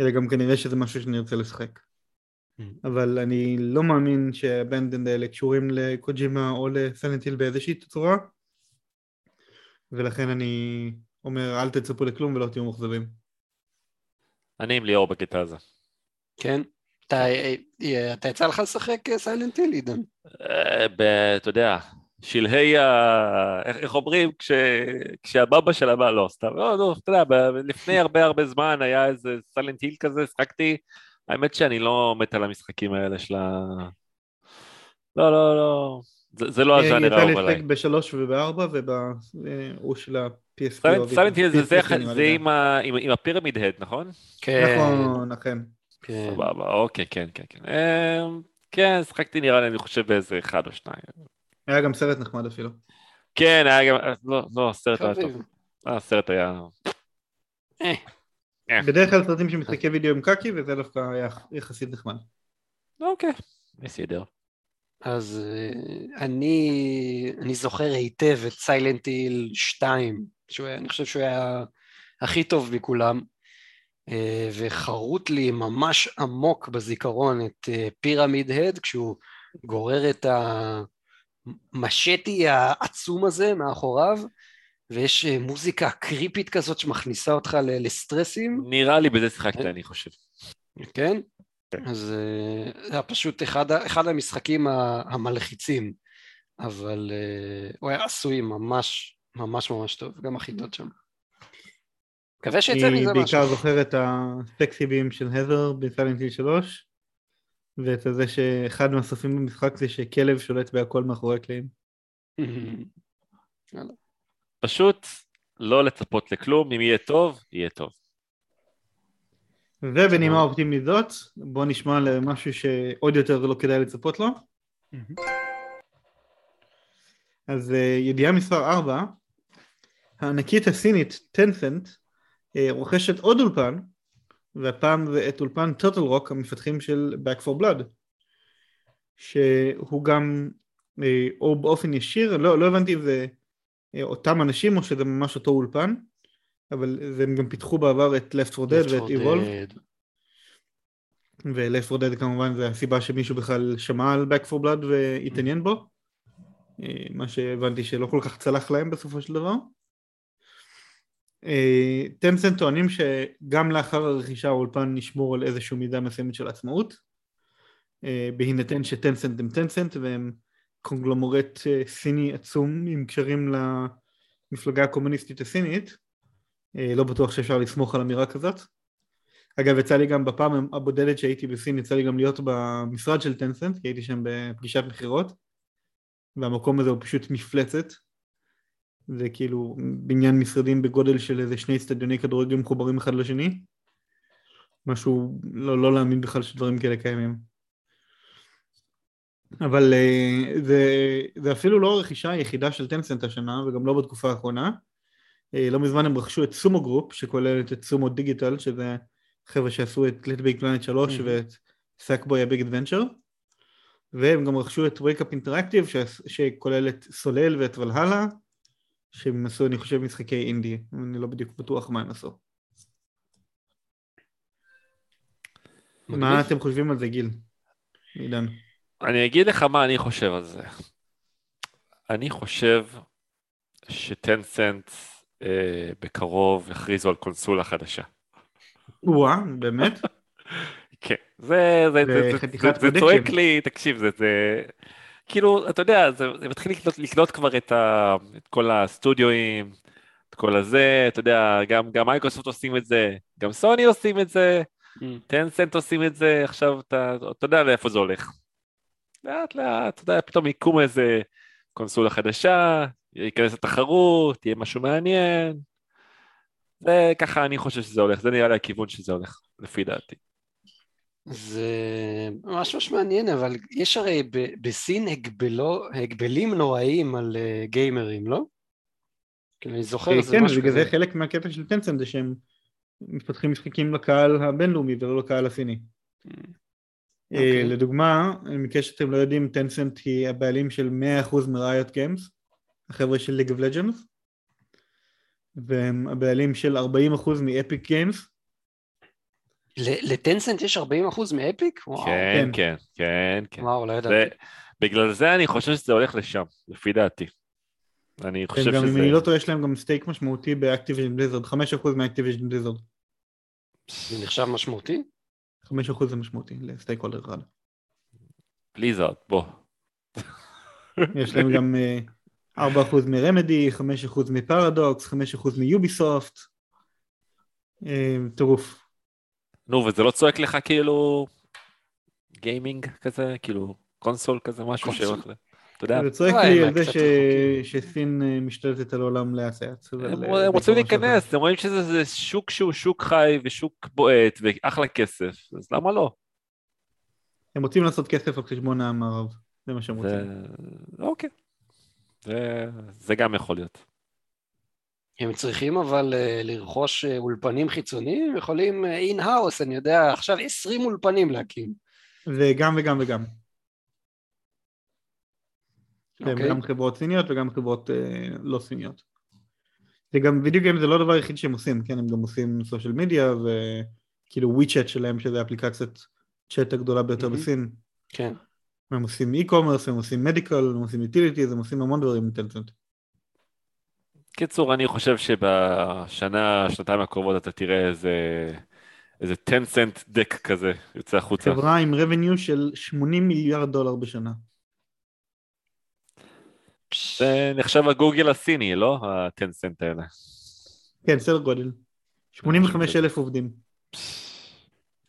אלא גם כנראה שזה משהו שאני רוצה לשחק אבל אני לא מאמין שהבנדנד האלה קשורים לקוג'ימה או לסנטיל באיזושהי צורה ולכן אני אומר אל תצפו לכלום ולא תהיו מוכזבים. אני עם ליאור בקטע הזה. כן? אתה, אה, אתה יצא לך לשחק סיילנט היל, עידן? אתה יודע, שלהי ה... איך, איך אומרים? כש... כשהבבא של הבא, לא, סתם, לא, לא, אתה יודע, לפני <laughs> הרבה הרבה זמן היה איזה סיילנט היל כזה, שחקתי, האמת שאני לא מת על המשחקים האלה של ה... לא, לא, לא, זה, זה לא הז'אנר האהוב עליי. יצא לי בשלוש ובארבע ובהוא של ה-PSP. סיילנט היל זה, זה, זה עם, הפירמיד הד, נכון? כן. נכון, נכון. כן. סבבה, אוקיי, כן, כן, כן. אמ, כן, שחקתי נראה לי, אני חושב באיזה אחד או שניים. היה גם סרט נחמד אפילו. כן, היה גם, לא, לא, הסרט היה טוב. הסרט היה... אה. אה. בדרך כלל סרטים של משחקי וידאו עם קקי, וזה דווקא היה יחסית נחמד. אוקיי, בסדר. אז אה, אני, אני זוכר היטב את סיילנט היל 2, שאני חושב שהוא היה הכי טוב מכולם. אה, וחרוט לי ממש עמוק בזיכרון את אה, פירמיד הד כשהוא גורר את המשטי העצום הזה מאחוריו ויש אה, מוזיקה קריפית כזאת שמכניסה אותך לסטרסים. נראה לי בזה שיחקת אני חושב. כן? כן. אז זה היה פשוט אחד, אחד המשחקים המלחיצים אבל הוא היה עשוי ממש ממש ממש טוב, גם החידות שם. מקווה שיצא מזה משהו. היא בעיקר זוכרת את הסקסיבים של הזר בסיילנט 3 ואת זה שאחד מהסופים במשחק זה שכלב שולט בהכל מאחורי הקלעים. <laughs> פשוט לא לצפות לכלום, אם יהיה טוב, יהיה טוב. ובנימה אופטימית זאת, בוא נשמע למשהו שעוד יותר לא כדאי לצפות לו. אז אה, ידיעה מספר 4, הענקית הסינית טנסנט אה, רוכשת עוד אולפן, והפעם זה את אולפן טוטל רוק המפתחים של Back for Blood, שהוא גם, אה, או באופן ישיר, לא, לא הבנתי אם זה אה, אותם אנשים או שזה ממש אותו אולפן, אבל הם גם פיתחו בעבר את Left 4 Dead ואת Evolve. ו-Left 4 Dead כמובן זה הסיבה שמישהו בכלל שמע על Back for Blood והתעניין בו, מה שהבנתי שלא כל כך צלח להם בסופו של דבר. טנסנט טוענים שגם לאחר הרכישה האולפן נשמור על איזשהו מידה מסוימת של עצמאות. אה, בהינתן שטנסנט הם טנסנט והם קונגלומורט אה, סיני עצום עם קשרים למפלגה הקומוניסטית הסינית. אה, לא בטוח שאפשר לסמוך על אמירה כזאת. אגב יצא לי גם בפעם הבודדת שהייתי בסין יצא לי גם להיות במשרד של טנסנט כי הייתי שם בפגישת מכירות. והמקום הזה הוא פשוט מפלצת זה כאילו בניין משרדים בגודל של איזה שני אצטדיוני כדורגל מחוברים אחד לשני? משהו לא, לא להאמין בכלל שדברים כאלה קיימים. אבל uh, זה, זה אפילו לא הרכישה היחידה של טנסנט השנה וגם לא בתקופה האחרונה. uh, לא מזמן הם רכשו את Sumo Group שכוללת את Sumo Digital שזה חבר'ה שעשו את Little Big Planet 3 mm-hmm. ואת סאקבוי הביג אדוונצ'ר והם גם רכשו את wake up interactive שכולל את סולל ואת ולהלה שהם עשו אני חושב משחקי אינדי, אני לא בדיוק בטוח מה הם עשו. מה אתם חושבים על זה גיל? עידן. אני אגיד לך מה אני חושב על זה. אני חושב שטנסנט אה, בקרוב יכריזו על קונסולה חדשה. וואה, באמת? <laughs> כן, זה, זה, זה, זה, זה, זה צועק לי, תקשיב, זה, זה, כאילו, אתה יודע, זה, זה מתחיל לקנות, לקנות כבר את, ה, את כל הסטודיואים, את כל הזה, אתה יודע, גם, גם מייקרוסופט עושים את זה, גם סוני עושים את זה, טנסנט mm. עושים את זה, עכשיו אתה, אתה יודע לאיפה זה הולך. לאט לאט, אתה יודע, פתאום יקום איזה קונסולה חדשה, ייכנס לתחרות, יהיה משהו מעניין. וככה אני חושב שזה הולך, זה נראה לי הכיוון שזה הולך, לפי דעתי. זה ממש ממש מעניין, אבל יש הרי בסין הגבלו, הגבלים נוראיים על אה, גיימרים, לא? כי אני זוכר, זה כן, משהו כזה. כן, בגלל זה חלק מהקטע של טנסנט זה שהם מפתחים משחקים לקהל הבינלאומי ולא לקהל הסיני. Okay. אה, אוקיי. לדוגמה, במקרה שאתם לא יודעים, טנסנט היא הבעלים של 100% מראיות גיימס, החבר'ה של League of Legends, והם הבעלים של 40% מ Epic Games, לטנסנט יש 40 אחוז מ Epic? כן, כן, כן, כן. וואו, לא ידעתי. בגלל זה אני חושב שזה הולך לשם, לפי דעתי. אני חושב שזה... גם אם אני לא טועה, יש להם גם stake משמעותי ב Activision Blizzard, 5% מ Activision Blizzard. זה נחשב משמעותי? 5% זה משמעותי ל stakeholder אחד. Blizzard, בוא. <laughs> יש להם גם אה, 4% מ Remedy, 5% מפרדוקס, 5% מ Ubisoft. אה, טירוף. נו, וזה לא צועק לך כאילו גיימינג כזה, כאילו console כזה, משהו ל... אתה יודע, זה צועק וואי, לי על זה ש-. שסין אה, משתלטת על העולם לאט לאט. הם רוצים. להיכנס, הם רואים שזה זה שוק שהוא שוק חי ושוק בועט ואחלה כסף, אז למה לא? הם רוצים לעשות כסף על חשבון המערב, זה מה שהם. רוצים. אוקיי. זה... זה גם יכול להיות. הם צריכים אבל אה, לרכוש אה, אולפנים חיצוניים, יכולים in-house, אני יודע, עכשיו 20 אולפנים להקים. זה גם וגם וגם. כן, אוקיי? גם חברות סיניות וגם חברות אה, לא סיניות. זה גם, video game זה לא הדבר היחיד שהם עושים, כן, הם גם עושים social media וכאילו WeChat שלהם שזה אפליקציית צ'אט הגדולה ביותר מהמם. בסין. כן. הם עושים e-commerce, הם עושים medical, הם עושים utility, הם עושים המון דברים intelligent. קיצור, אני חושב שבשנה, שנתיים הקרובות אתה תראה איזה... איזה Tencent דק כזה יוצא החוצה. חברה עם revenue של 80 מיליארד דולר בשנה. זה נחשב הגוגל הסיני, לא? ה-Tencent האלה. כן, סדר גודל. 85 אלף עובדים.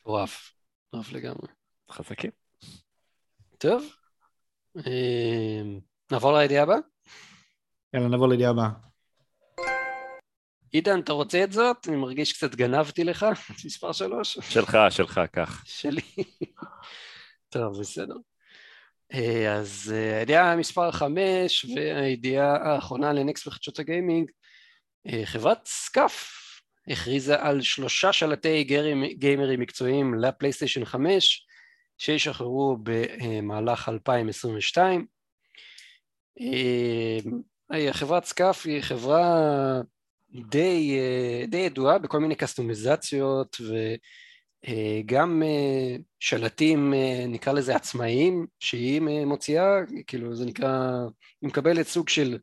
מטורף. מטורף לגמרי. חזקים. טוב. אה, נעבור לידיעה הבאה? יאללה, נעבור לידיעה הבאה. עידן, אתה רוצה את זאת? אני מרגיש קצת גנבתי לך, <laughs> מספר שלוש. שלך, שלך, כך. שלי. <laughs> טוב, בסדר. אה, אז אה, הידיעה מספר חמש והידיעה האחרונה לנקסט בחדשות הגיימינג, אה, חברת סקאף הכריזה על שלושה שלטי גיימרים, מקצועיים לפלייסטיישן 5 שישחררו במהלך 2022. אה, חברת סקאף היא חברה די, אה, די ידועה בכל מיני קסטומיזציות וגם אה, שלטים אה, נקרא לזה עצמאיים שהיא מוציאה, כאילו זה נקרא, היא מקבלת סוג של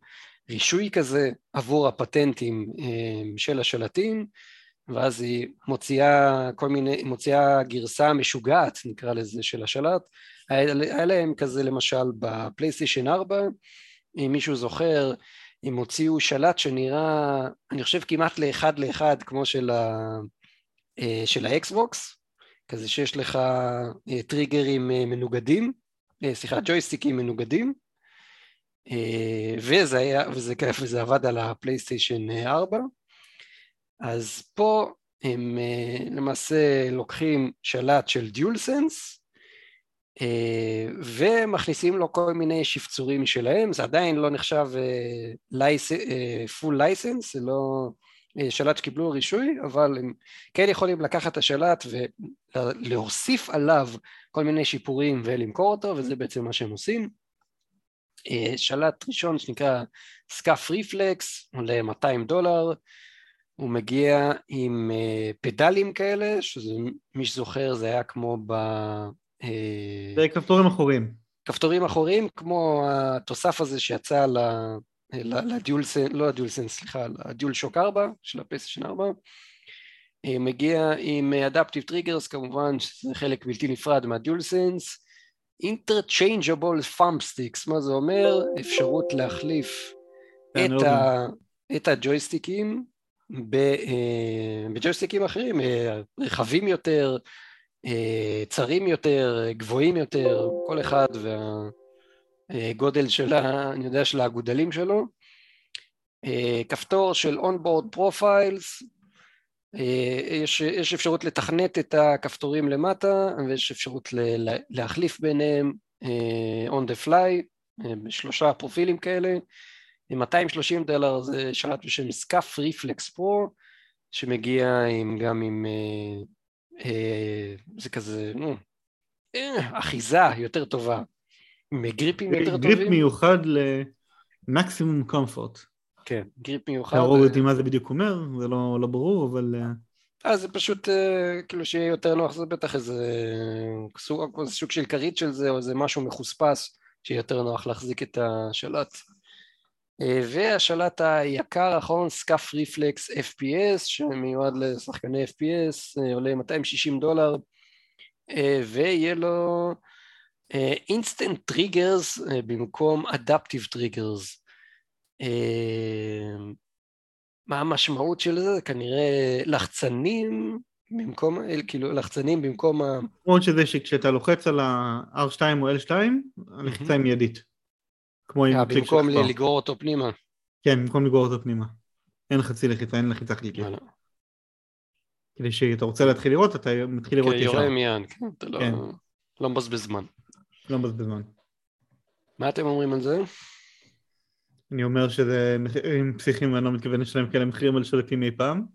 רישוי כזה עבור הפטנטים של השלטים ואז היא מוציאה כל מיני, מוציאה גרסה משוגעת נקרא לזה של השלט, היה להם כזה למשל בפלייסטיישן 4 אם מישהו זוכר הם הוציאו שלט שנראה, אני חושב כמעט לאחד לאחד כמו של, ה, של האקסבוקס, כזה שיש לך טריגרים מנוגדים, סליחה, ג'ויסטיקים מנוגדים, וזה, היה, וזה, וזה עבד על ה-PlayStation 4, אז פה הם למעשה לוקחים שלט של DualSense, ומכניסים לו כל מיני שפצורים משלהם, זה עדיין לא נחשב full license, זה לא שלט שקיבלו רישוי, אבל הם כן יכולים לקחת את השלט ולהוסיף עליו כל מיני שיפורים ולמכור אותו, וזה בעצם מה שהם עושים. שלט ראשון שנקרא SCUF Reflex, עולה 200 דולר, הוא מגיע עם פדלים כאלה, שזה מי שזוכר זה היה כמו ב... זה כפתורים אחוריים. כפתורים אחוריים, כמו התוסף הזה שיצא ל-DualSense, לא ה-DualSense, סליחה, ל-DualShock 4 של ה-PlayStation 4. מגיע עם adaptive triggers כמובן, שזה חלק בלתי נפרד מה-DualSense. Interchangeable thumb sticks, מה זה אומר? אפשרות להחליף את, ה, את הג'ויסטיקים בג'ויסטיקים אחרים, רחבים יותר, צרים יותר, גבוהים יותר, כל אחד והגודל של, אני יודע, של האגודלים שלו. כפתור של onboard profiles, יש, יש אפשרות לתכנת את הכפתורים למטה ויש אפשרות להחליף ביניהם on the fly, בשלושה פרופילים כאלה. 230 דולר זה שלט בשם SCUF Reflex Pro, שמגיע עם, גם עם זה כזה, נו, אחיזה יותר טובה, עם גריפים יותר טובים. גריפ מיוחד למקסימום comfort. כן, grip מיוחד. תראו אותי מה זה בדיוק אומר, זה לא, לא ברור, אבל... אה, זה פשוט כאילו שיהיה יותר נוח, זה בטח איזה סוג, סוג של כרית של זה, או איזה משהו מחוספס, שיהיה יותר נוח להחזיק את השלט. והשלט היקר האחרון, SCUF Reflex FPS, שמיועד לשחקני FPS, עולה 260 דולר, אה, ויהיה לו instant triggers במקום adaptive triggers. מה המשמעות של זה? כנראה לחצנים במקום, כאילו לחצנים במקום ה... המשמעות של זה שכשאתה לוחץ על ה-R2 או L2, הלחיצה היא מיידית. כמו עם קליק של במקום לגרור אותו פנימה. כן, במקום לגרור אותו פנימה. אין חצי לחיצה, אין לחיצה חלקית. כדי שאתה רוצה להתחיל לראות, אתה מתחיל לראות ישר. כן, יורה מיד, כן, אתה לא, כן. לא מבזבז זמן. לא מבזבז זמן. מה אתם אומרים על זה? אני אומר שזה מחירים פסיכיים ואני לא מתכוון לשלם כאלה מחירים על שולטים אי פעם,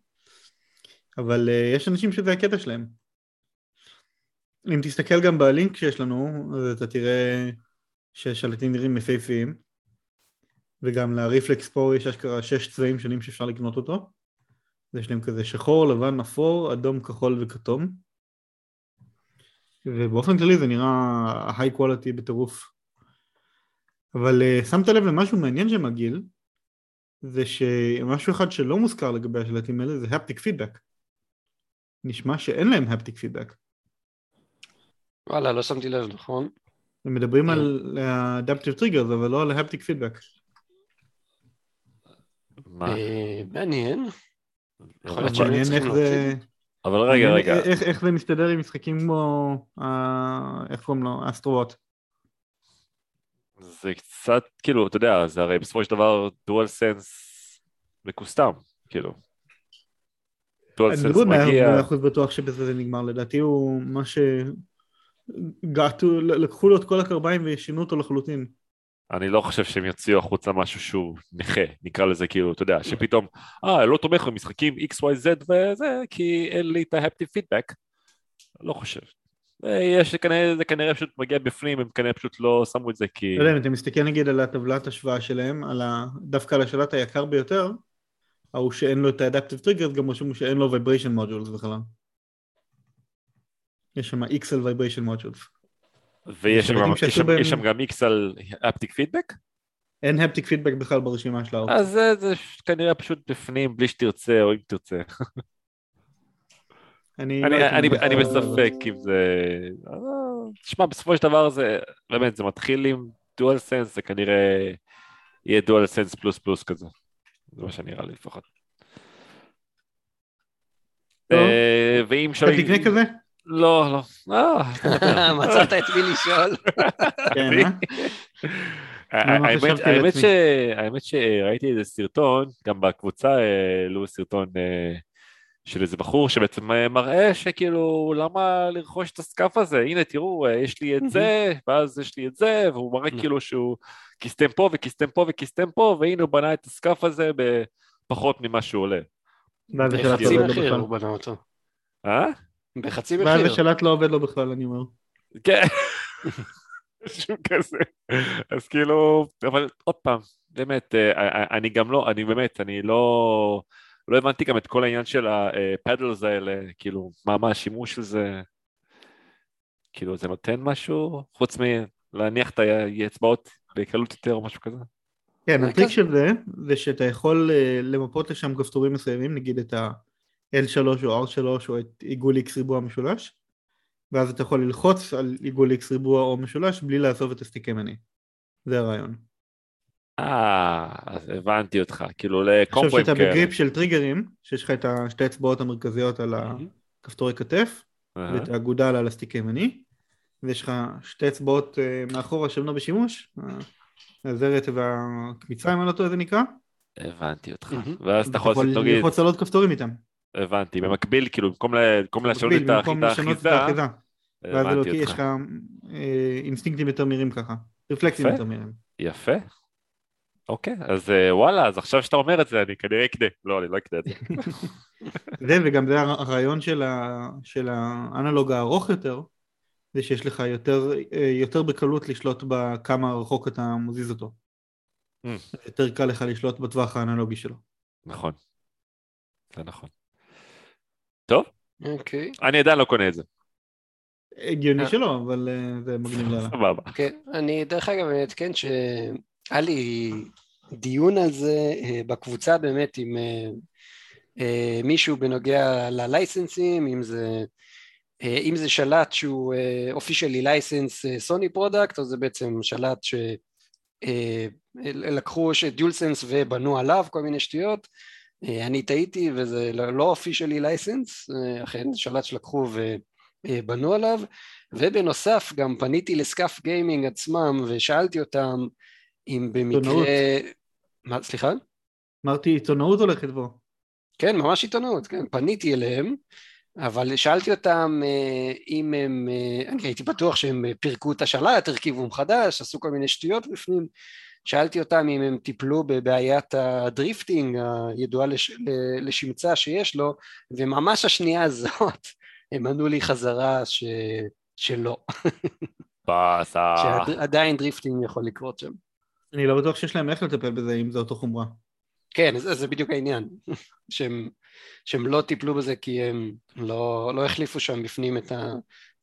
אבל uh, יש אנשים שזה הקטע שלהם. אם תסתכל גם בלינק שיש לנו, אז אתה תראה שהשלטים נראים יפהפיים, וגם לריפלקס פה יש אשכרה שש צבעים שונים שאפשר לקנות אותו. יש להם כזה שחור, לבן, אפור, אדום, כחול וכתום. ובאופן כללי זה נראה היי קוולטי בטירוף. אבל uh, שמת לב למשהו מעניין שמגעיל, זה שמשהו אחד שלא מוזכר לגבי השלטים האלה זה הפטיק פידבק. נשמע שאין להם הפטיק פידבק. וואלה, לא שמתי לב, נכון? הם מדברים על ה-adaptive triggers, אבל לא על feedback. מה? אה, מעניין. יכול להיות מעניין איך זה... אבל רגע, רגע. איך זה מסתדר עם משחקים כמו, איך קוראים לו, אסטרוואט. זה קצת, כאילו, אתה יודע, זה הרי בסופו של דבר דואל סנס מקוסטם, כאילו. דואל סנס מגיע... אני לא בטוח שבזה זה נגמר, לדעתי הוא מה ש... געתו, לקחו לו את כל הקרביים ושינו אותו לחלוטין. אני לא חושב שהם יוציאו החוצה משהו שהוא נכה, נקרא לזה כאילו, אתה יודע, שפתאום, אה, לא תומך במשחקים XYZ וזה, כי אין לי את ההפטיב פידבק. לא חושב. יש כנראה, זה כנראה פשוט מגיע בפנים, הם כנראה פשוט לא שמו את זה כי... לא יודע, אם אתה מסתכל נגיד על הטבלת השוואה שלהם, על ה... דווקא על השלט היקר ביותר, ההוא שאין לו את ה-adaptive triggers, גם רשום שאין לו vibration modules בכלל. יש שם X על vibration modules. ויש שם, גם, יש, שם, בהם... יש שם גם X על הפטיק פידבק? אין הפטיק פידבק בכלל ברשימה של האופציה. אז זה, זה כנראה פשוט בפנים בלי שתרצה או אם תרצה. אני, אני, לא אני, אני בספק אם זה... תשמע, בסופו של דבר זה, באמת, זה מתחיל עם דואל סנס, זה כנראה יהיה דואל סנס פלוס פלוס כזה. זה מה שנראה לי לפחות. אה, ואם שואלים... אתה תקנה כזה? לא, לא. אה, <laughs> מצאת את מי לשאול. <laughs> כן, אה? האמת שראיתי איזה סרטון, גם בקבוצה העלו סרטון של איזה בחור שבעצם מראה שכאילו למה לרכוש את ה-SCUF הזה, הנה תראו יש לי את זה ואז יש לי את זה והוא מראה כאילו שהוא custom פה ו-custom פה ו-custom פה והנה הוא בנה את ה-SCUF הזה בפחות ממה שהוא עולה. בחצי מחיר הוא בנה אותו. אה? בחצי מחיר. ואז השלט לא עובד לו בכלל, אני אומר. כן. <laughs> משהו כזה. אז כאילו, אבל עוד פעם, באמת, אה, אה, אני גם לא, אני באמת, אני לא, לא הבנתי גם את כל העניין של הפדלס האלה, כאילו, מה, מה השימוש של זה, כאילו, זה נותן משהו, חוץ מלהניח את האצבעות בקלות יותר או משהו כזה? כן, הטריק של זה, זה שאתה יכול אה, למפות לשם כפתורים מסוימים, נגיד את ה... L3 או R3 או את עיגול X ריבוע משולש ואז אתה יכול ללחוץ על עיגול X ריבוע או משולש בלי לעזוב את ה-stick ימני זה הרעיון. אה, אז הבנתי אותך, כאילו לקומבואים כאלה. עכשיו שאתה ב-grip של טריגרים, שיש לך את השתי אצבעות המרכזיות על הכפתורי כתף, ואת האגודל על ה-stick הימני, ויש לך שתי אצבעות אה, מאחורה שהן לא בשימוש, הזרת והקמיצה אם אני לא טועה זה נקרא. הבנתי אותך, ואז אתה יכול ללחוץ על עוד כפתורים איתם. הבנתי, במקביל, כאילו, במקום לשנות את האחיזה, ואז אלוקי יש לך אה, אינסטינקטים יותר מהירים ככה, רפלקסים יותר מהירים. יפה. אוקיי, אז אה, וואלה, אז עכשיו שאתה אומר את זה, אני כנראה אקנה. לא, אני לא אקנה את זה. <laughs> זה, וגם זה הרעיון של האנלוג הארוך יותר, זה שיש לך יותר, אה, יותר בקלות לשלוט בכמה רחוק אתה מזיז אותו. Mm. יותר קל לך לשלוט בטווח האנלוגי שלו. נכון. זה נכון. טוב. אוקיי. אני עדיין לא קונה את זה. הגיוני אה. שלא, אבל אה, זה מגניב לאללה. סבבה. כן, אני דרך אגב אני אעדכן שהיה לי דיון על זה אה, בקבוצה באמת עם מישהו בנוגע ללייסנסים, אם זה אם זה שלט שהוא officially licensed Sony product, אז זה בעצם שלט שלקחו DualSense ובנו עליו כל מיני שטויות. אני טעיתי וזה לא officially licensed, אכן שלט שלקחו ובנו עליו, ובנוסף גם פניתי ל-SCUF Gaming עצמם ושאלתי אותם אם במקרה... מה, סליחה? אמרתי עיתונאות הולכת בו. כן, ממש עיתונאות, כן. פניתי אליהם, אבל שאלתי אותם אה, אם הם, אה, אני הייתי בטוח שהם פירקו את השלט, הרכיבו מחדש, עשו כל מיני שטויות בפנים. שאלתי אותם אם הם טיפלו בבעיית ה-drifting הידועה לש, לשמצה שיש לו, וממש השנייה הזאת <laughs> הם ענו לי חזרה ש, שלא. באסה. <laughs> שעדיין drifting יכול לקרות שם. אני לא בטוח שיש להם איך לטפל בזה אם זה אותה חומרה. כן, זה, זה בדיוק העניין, <laughs> שהם, שהם לא טיפלו בזה כי הם לא, לא החליפו שם בפנים את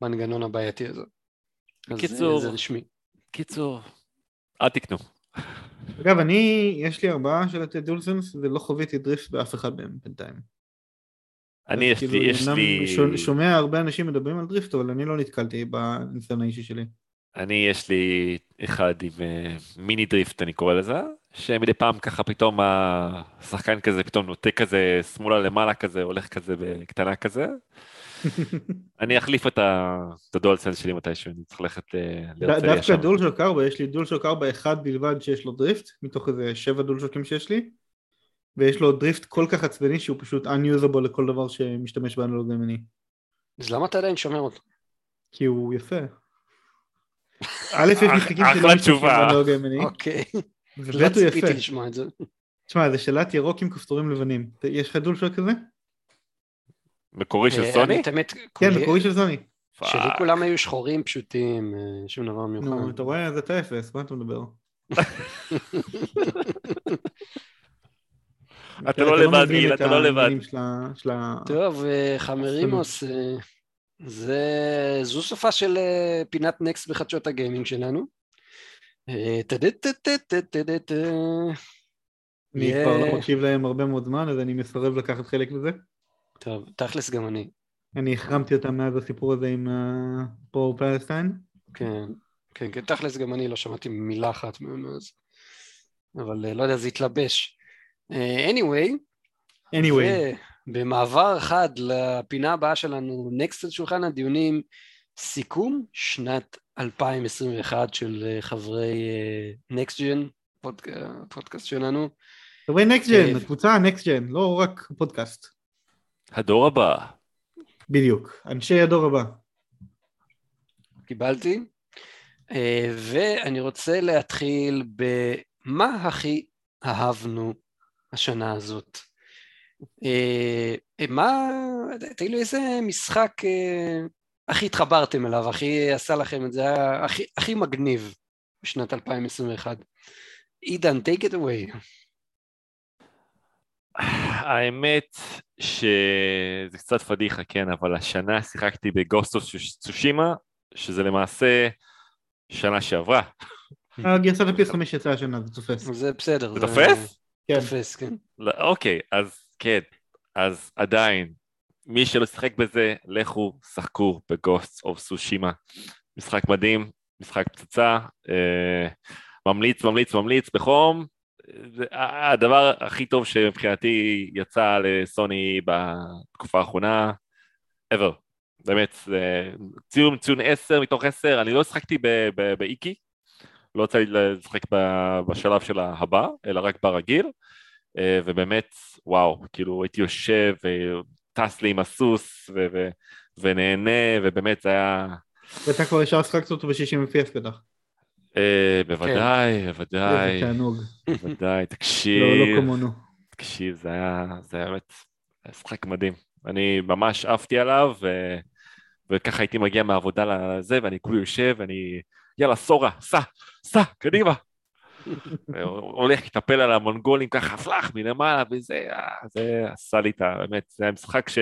המנגנון הבעייתי הזה. קיצור, אז זה רשמי. קיצור, אל תקנו. אגב, אני, יש לי ארבעה של דואלסנס ולא חוויתי drift באף אחד מהם בינתיים. אני יש כאילו, לי, יש לי... שומע הרבה אנשים מדברים על drift, אבל אני לא נתקלתי בניסיון האישי שלי. אני, יש לי אחד עם uh, mini drift, אני קורא לזה, שמדי פעם ככה פתאום השחקן כזה פתאום נוטה כזה שמאלה למעלה כזה, הולך כזה בקטנה כזה. <laughs> אני אחליף את הדואלסנס שלי מתישהו, אני צריך ללכת אה, להרצליה שם. דווקא דואלשוק 4, יש לי דואלשוק 4 אחד בלבד שיש לו drift, מתוך איזה שבע דואלשוקים שיש לי, ויש לו דריפט כל כך עצבני שהוא פשוט unusable לכל דבר שמשתמש באנלוג ימני. אז למה אתה עדיין שומר אותו? כי הוא יפה. א', יש משחקים שלא משתמשים באנלוג ימני. אוקיי. וב' הוא יפה. תשמע, זה שלט ירוק עם כפתורים לבנים. יש לך דולשוק כזה? מקורי של אה, סוני? כן, מקורי של סוני. שלי כולם היו שחורים פשוטים, אה, שום דבר מיוחד. נו, אתה רואה? זה אתה אפס, מה אתה מדבר? <laughs> אתה לא לבד, גיל, אתה לא לבד. טוב, אה, חמרימוס, זו סופה של פינת נקסט בחדשות הגיימינג שלנו. אני כבר לא מקשיב להם הרבה מאוד זמן, אז אני מסרב לקחת חלק בזה. טוב, תכלס גם אני. אני החרמתי אותם מאז הסיפור הזה עם פרו פלסטיין. כן, כן, כן, תכלס גם אני לא שמעתי מילה אחת מהם אז. אבל לא יודע, זה התלבש. anyway, anyway. במעבר חד לפינה הבאה שלנו, נקסט על שולחן הדיונים, סיכום שנת 2021 של חברי נקסט ג'ן, פודקאסט שלנו. חברי נקסט ג'ן, הקבוצה נקסט ג'ן, לא רק פודקאסט. הדור הבא. בדיוק, אנשי הדור הבא. קיבלתי. אה, ואני רוצה להתחיל במה הכי אהבנו השנה הזאת. אה, מה, תגידו איזה משחק אה, הכי התחברתם אליו, הכי עשה לכם את זה, הכי, הכי מגניב בשנת 2021. עידן, take it away. האמת שזה קצת פדיחה, כן, אבל השנה שיחקתי בגוסטוס צושימה, שזה למעשה שנה שעברה. גרסת ה-PS5 יצאה השנה, זה תופס. זה בסדר. זה תופס? כן. תופס, כן. לא, אוקיי, אז כן, אז עדיין, מי שלא שיחק בזה, לכו, שחקו בגוסט אוף סושימה. משחק מדהים, משחק פצצה, אה, ממליץ, ממליץ, ממליץ בחום, הדבר הכי טוב שמבחינתי יצא לסוני בתקופה האחרונה, ever. באמת, ציון, ציון 10 מתוך 10, אני לא שחקתי באיקי, לא לי לשחק בשלב של הבא, אלא רק ברגיל, אה, ובאמת, וואו, כאילו הייתי יושב וטס לי עם הסוס ו- ו- ונהנה, ובאמת זה היה... ואתה כבר ישר שחקת אותו ב-60 FPS בטח. אה, בוודאי, בוודאי. איזה תענוג. בוודאי, תקשיב. לא, לא כמונו. תקשיב, זה היה, זה היה באמת משחק מדהים. אני ממש עפתי עליו, ו... וככה הייתי מגיע מהעבודה לזה, ואני כולי יושב, ואני, יאללה, סורה, סע, סע, קדימה. הולך להתאפל על המונגולים ככה, פלאח מלמעלה, וזה, אה, זה עשה לי את ה... באמת, זה היה משחק ש...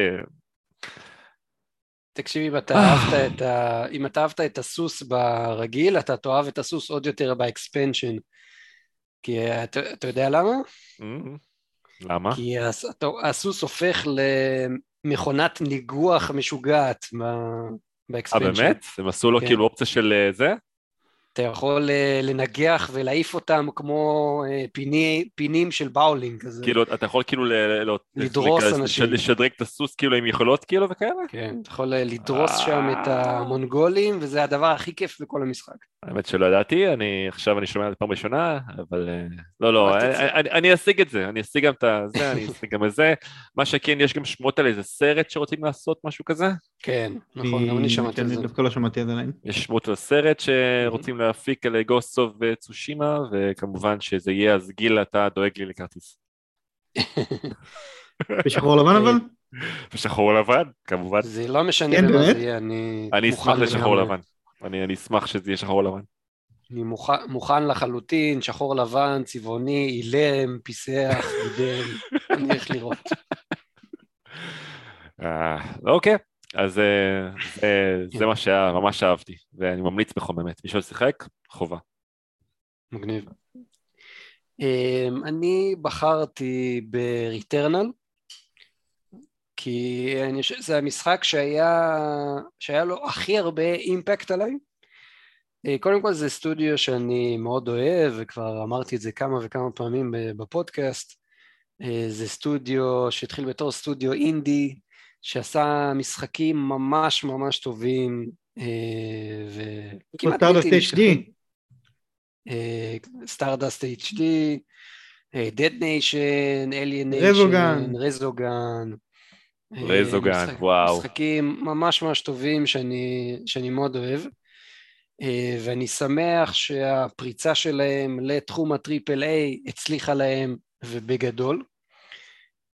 תקשיב, אם אתה אהבת את, ה... אם אתה אהבת את הסוס ברגיל, אתה תאהב את הסוס עוד יותר ב expansion. כי אתה, אתה יודע למה? Mm-hmm. למה? כי הס... הסוס הופך מכונת ניגוח משוגעת אה, ב expansion. באמת? הם עשו לו כן. כאילו אופציה של אה, זה? אתה יכול אה, לנגח ולהעיף אותם כמו אה, פיני, פינים של באולינג כזה. כאילו, אתה יכול כאילו ל- ל- לדרוס לש- אנשים. לשדרג את הסוס כאילו עם יכולות כאילו וכאלה? כן, אתה יכול אה, לדרוס אה. שם את המונגולים, וזה הדבר הכי כיף בכל המשחק. האמת שלא ידעתי, אני עכשיו אני שומע את זה פעם ראשונה, אבל לא, לא, אני-. אני- אני אשיג את זה, אני אשיג גם את זה, אני אשיג גם את זה. מה שכן, יש גם שמועות על איזה סרט שרוצים לעשות, משהו כזה? כן, נכון, גם אני שמעתי על זה. דווקא לא שמעתי על זה עדיין. יש על סרט שרוצים להפיק על גוסט אוף צושימה, וכמובן שזה יהיה, אז גיל, אתה דואג לי לכרטיס. <laughs> בשחור לבן אבל? <laughs> בשחור לבן, כמובן. זה לא משנה כן, במה? זה יהיה, אני אני מוכן אשמח לשחור. לבן. אני אני אשמח שזה יהיה שחור לבן. אני מוכן, מוכן לחלוטין, שחור לבן, צבעוני, אילם, פיסח, <laughs> אני הולך לראות. אה, אוקיי, אז אה, זה- מה שהיה, ממש אהבתי, ואני ממליץ בחום באמת. מי ששיחק, חובה. מגניב. אמ, אני בחרתי בריטרנל, כי אני חושב שזה המשחק שהיה, שהיה לו הכי הרבה אימפקט עליי. אה, קודם כל זה סטודיו שאני מאוד אוהב, וכבר אמרתי את זה כמה וכמה פעמים בפודקאסט. אה, זה סטודיו שהתחיל בתור סטודיו אינדי, שעשה משחקים ממש ממש טובים, אה, וכמעט בלתי HD. נשכחים. Stardust HD, Dead Nation, Alien Resogun. Nation, Resogun. אה, Resogun, משחק- וואו. משחקים ממש ממש טובים שאני, שאני מאוד אוהב. אה, ואני שמח שהפריצה שלהם לתחום ה triple A הצליחה להם ובגדול.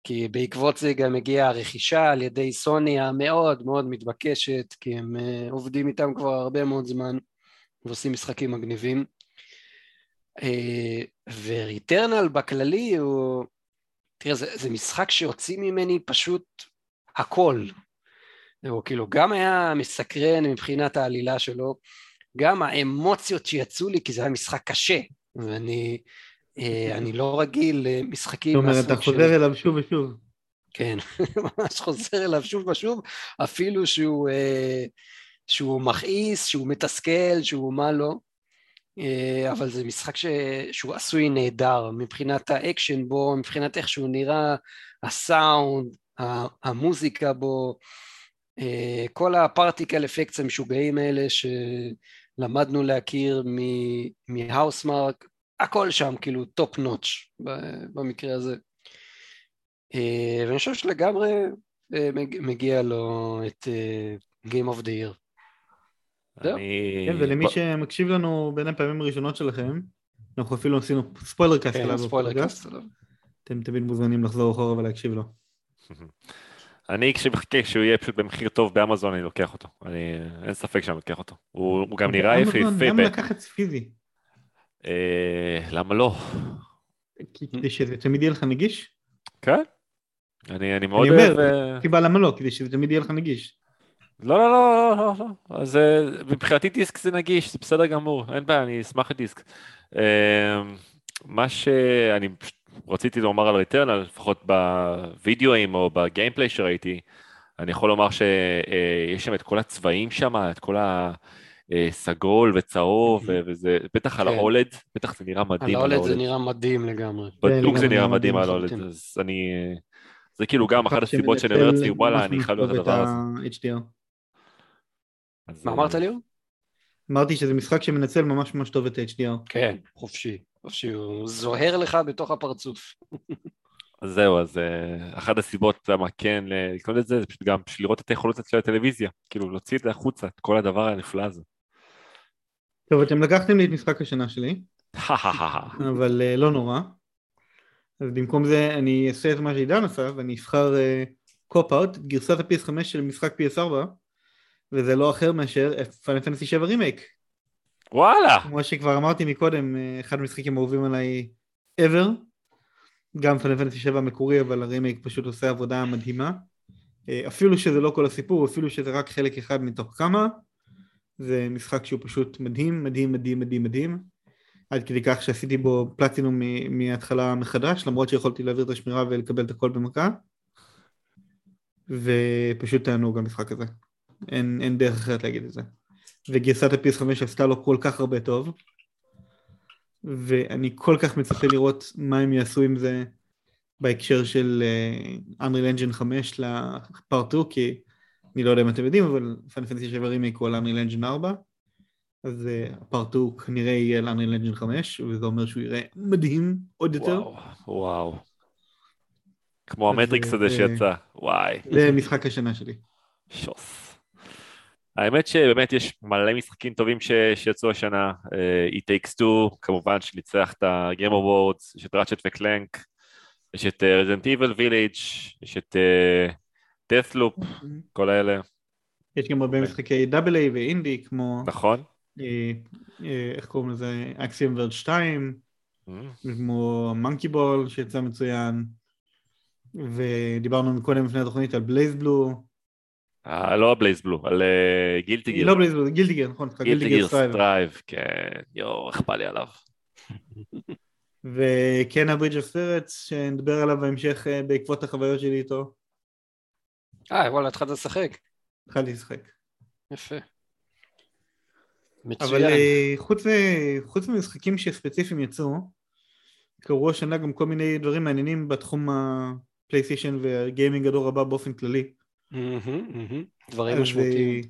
כי בעקבות זה גם הגיעה הרכישה על ידי סוני המאוד מאוד מתבקשת, כי הם אה, עובדים איתם כבר הרבה מאוד זמן ועושים משחקים מגניבים. אה, וריטרנל בכללי הוא, תראה, זה, זה משחק שהוציא ממני פשוט הכל. הוא כאילו גם היה מסקרן מבחינת העלילה שלו, גם האמוציות שיצאו לי, כי זה היה משחק קשה, ואני אני לא רגיל למשחקים זאת אומרת, אתה חוזר אליו שוב ושוב. כן, <laughs> ממש חוזר אליו שוב ושוב, אפילו שהוא, אה, שהוא מכעיס, שהוא מתסכל, שהוא מה לא, אה, אבל זה משחק ש, שהוא עשוי נהדר מבחינת האקשן בו, מבחינת איך שהוא נראה, הסאונד, המוזיקה בו, אה, כל ה particle effects המשוגעים האלה שלמדנו להכיר מהאוסמארק, הכל שם כאילו top notch במקרה הזה. אה, ואני חושב שלגמרי אה, מג- מגיע לו את אה, Game of the Year. אני... כן, ולמי שמקשיב לנו בין הפעמים הראשונות שלכם, אנחנו אפילו עשינו spoiler cast כן, עליו ספוילר בפודקאסט. cast עליו. אתם תמיד מוזמנים לחזור אחורה ולהקשיב לו. <laughs> אני כשמחכה שהוא יהיה פשוט במחיר טוב באמזון אני לוקח אותו, אני, אין ספק שאני לוקח אותו, הוא, הוא גם נראה אמזון, יפהפה, למה ב- לקחת פיזי? אה, למה לא? כדי שזה תמיד יהיה לך נגיש? כן, אני, אני מאוד אני אומר, אוהב, אה, סיבה למה לא, כדי שזה תמיד יהיה לך נגיש. לא לא לא לא לא, לא. אז אה, מבחינתי דיסק זה נגיש, זה בסדר גמור, אין בעיה, אני אשמח לדיסק. מה שאני רציתי לומר על ריטרנל, לפחות בווידאוים או בגיימפליי שראיתי, אני יכול לומר שיש שם את כל הצבעים שם, את כל הסגול וצהוב, ו- וזה בטח על כן. האולד, בטח זה נראה על מדהים על האולד זה. נראה מדהים לגמרי. בדוק זה לגמרי נראה מדהים על האולד. אז אני... זה כאילו גם אחת הסיבות שאני אומר לעצמי, וואלה, אני חייב להיות הדבר הזה. מה אה, אמרת ליאור? אמרתי שזה משחק שמנצל ממש ממש טוב את ה-HDR. כן, חופשי. חופשי, הוא זוהר לך בתוך הפרצוף. אז זהו, אז אה, אחת הסיבות למה כן לקנות את זה, זה פשוט גם בשביל לראות את היכולות של הטלוויזיה, כאילו להוציא את זה החוצה, את כל הדבר הנפלא הזה. טוב, אתם לקחתם לי את משחק השנה שלי, <laughs> אבל אה, לא נורא. אז במקום זה אני אעשה את מה שעידן עשה, ואני אבחר cop-out, גרסת ה-PS5 של משחק PS4, וזה לא אחר מאשר פיינל פנטזי 7 רימייק. וואלה! כמו שכבר אמרתי מקודם, אה, אחד המשחקים האהובים עליי ever. גם פיינל פנטזי 7 המקורי, אבל הרימייק פשוט עושה עבודה מדהימה. אה, אפילו שזה לא כל הסיפור, אפילו שזה רק חלק אחד מתוך כמה, זה משחק שהוא פשוט מדהים, מדהים, מדהים, מדהים, מדהים. עד כדי כך שעשיתי בו פלטינום מההתחלה מחדש, למרות שיכולתי להעביר את השמירה ולקבל את הכל במכה. ופשוט תענוג המשחק הזה. אין, אין דרך אחרת להגיד את זה. וגרסת ה-PS5 עשתה לו כל כך הרבה טוב, ואני כל כך מצפה לראות מה הם יעשו עם זה בהקשר של uh, Unreal Engine 5 לפארט 2, כי אני לא יודע אם אתם יודעים, אבל פאנל פנטסי 7 רימיק הוא על Unreal Engine 4, אז הפארט uh, 2 כנראה יהיה על Unreal Engine 5, וזה אומר שהוא יראה מדהים עוד יותר. וואו. כמו המטריקס הזה שיצא, וואי. זה משחק השנה שלי. שוס. האמת שבאמת יש מלא משחקים טובים ש... שיצאו השנה, It Takes Two, כמובן שניצח את ה-Game Awards, יש את ראצ'ט וקלנק, יש את Resident Evil Village, יש את Deathloop, mm-hmm. כל האלה. יש גם הרבה משחקי דאבל איי ואינדי, כמו... נכון. Uh, uh, איך קוראים לזה? Axiom Verge 2, mm-hmm. כמו Monkey Ball שיצא מצוין, ודיברנו קודם לפני התוכנית על BlazBlue. אה, לא ה BlazBlue, על Guilty Gear. לא BlazBlue, Guilty Gear, נכון. Guilty Gear Strive, כן, יואו, איך בא לי עליו. <laughs> וכן ה Bridge of Spirits, שנדבר עליו בהמשך אה, בעקבות החוויות שלי איתו. אה, וואלה, התחלת לשחק. התחלתי לשחק. יפה. מצוין. אבל אה, חוץ, חוץ ממשחקים שספציפיים יצאו, קרו השנה גם כל מיני דברים מעניינים בתחום הפלייסטיישן והגיימינג הדור הבא באופן כללי. דברים משמעותיים.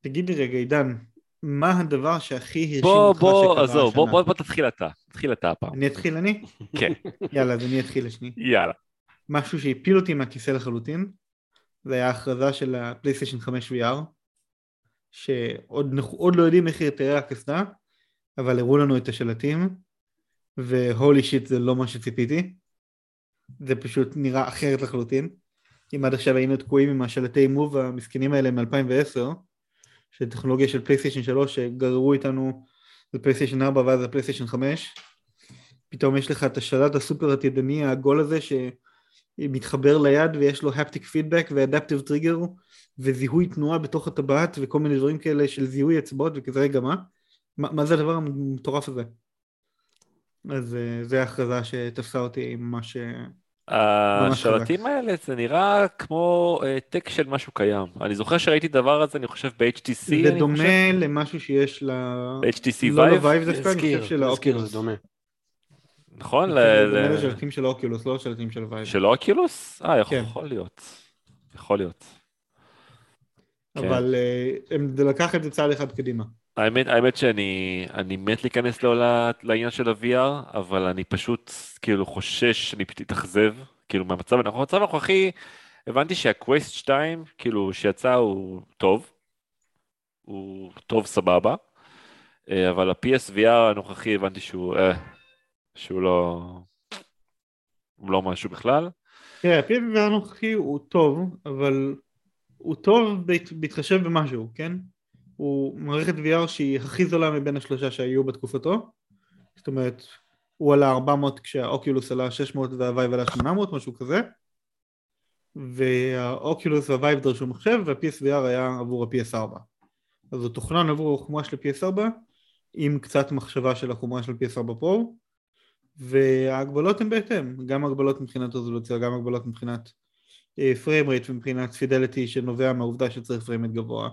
תגיד לי רגע, עידן, מה הדבר שהכי הרשים אותך שקרה השנה? בוא, עזוב, בוא, בוא תתחיל אתה. תתחיל אתה הפעם. אני אתחיל אני? כן. יאללה, אז אני אתחיל לשני. יאללה. משהו שהפיל אותי מהכיסא לחלוטין, זה היה ההכרזה של הפלייסטיישן 5 VR, שעוד לא יודעים איך היא תראה הקסדה, אבל הראו לנו את השלטים, והולי שיט זה לא מה שציפיתי. זה פשוט נראה אחרת לחלוטין. אם עד עכשיו היינו תקועים עם השלטי מוב המסכנים האלה מ-2010, של טכנולוגיה של פלייסטיישן 3 שגררו איתנו לפלייסטיישן 4 ואז לפלייסטיישן 5, פתאום יש לך את השלט הסופר עתידני העגול הזה שמתחבר ליד ויש לו haptic feedback ו adaptive trigger וזיהוי תנועה בתוך הטבעת וכל מיני דברים כאלה של זיהוי אצבעות וכזה רגע מה? מה, מה זה הדבר המטורף הזה? אז אה, זה ההכרזה שתפסה אותי ממש השלטים האלה זה נראה כמו העתק של משהו קיים. אני זוכר שראיתי דבר הזה, אני חושב ב-HTC. זה דומה למשהו שיש ל... ב-HTC לא לוויב דווקא, אני חושב של האוקולוס. זה דומה. נכון? זה דומה לשלטים של האוקולוס, לא לשלטים של הווייב. של האוקולוס? אה, יכול להיות. יכול להיות. אבל זה לקח את זה צעד אחד קדימה. האמת, האמת שאני אני מת להיכנס לעולה, לעניין של ה-VR, אבל אני פשוט כאילו חושש שאני פשוט אתאכזב, כאילו מהמצב, המצב הנוכחי, הבנתי שהקווסט 2, כאילו שיצא הוא טוב, הוא טוב סבבה, אה, אבל ה-PSVR הנוכחי הבנתי שהוא, אה, שהוא לא, הוא לא משהו בכלל. תראה, ה-PSVR הנוכחי הוא טוב, אבל הוא טוב בהתחשב במשהו, כן? הוא מערכת VR שהיא הכי זולה מבין השלושה שהיו בתקופתו זאת אומרת הוא עלה 400 כשהאוקולוס עלה 600 והוויב עלה 800 משהו כזה והאוקולוס והוויב דרשו מחשב וה-PSVR היה עבור ה-PS4 אז הוא תוכנן עבור החומרה של ה-PS4 עם קצת מחשבה של החומרה של PS4 פרו וההגבלות הן בהתאם, גם הגבלות מבחינת רזולוציה, גם הגבלות מבחינת frame uh, rate ומבחינת fidelity שנובע מהעובדה שצריך frame rate גבוה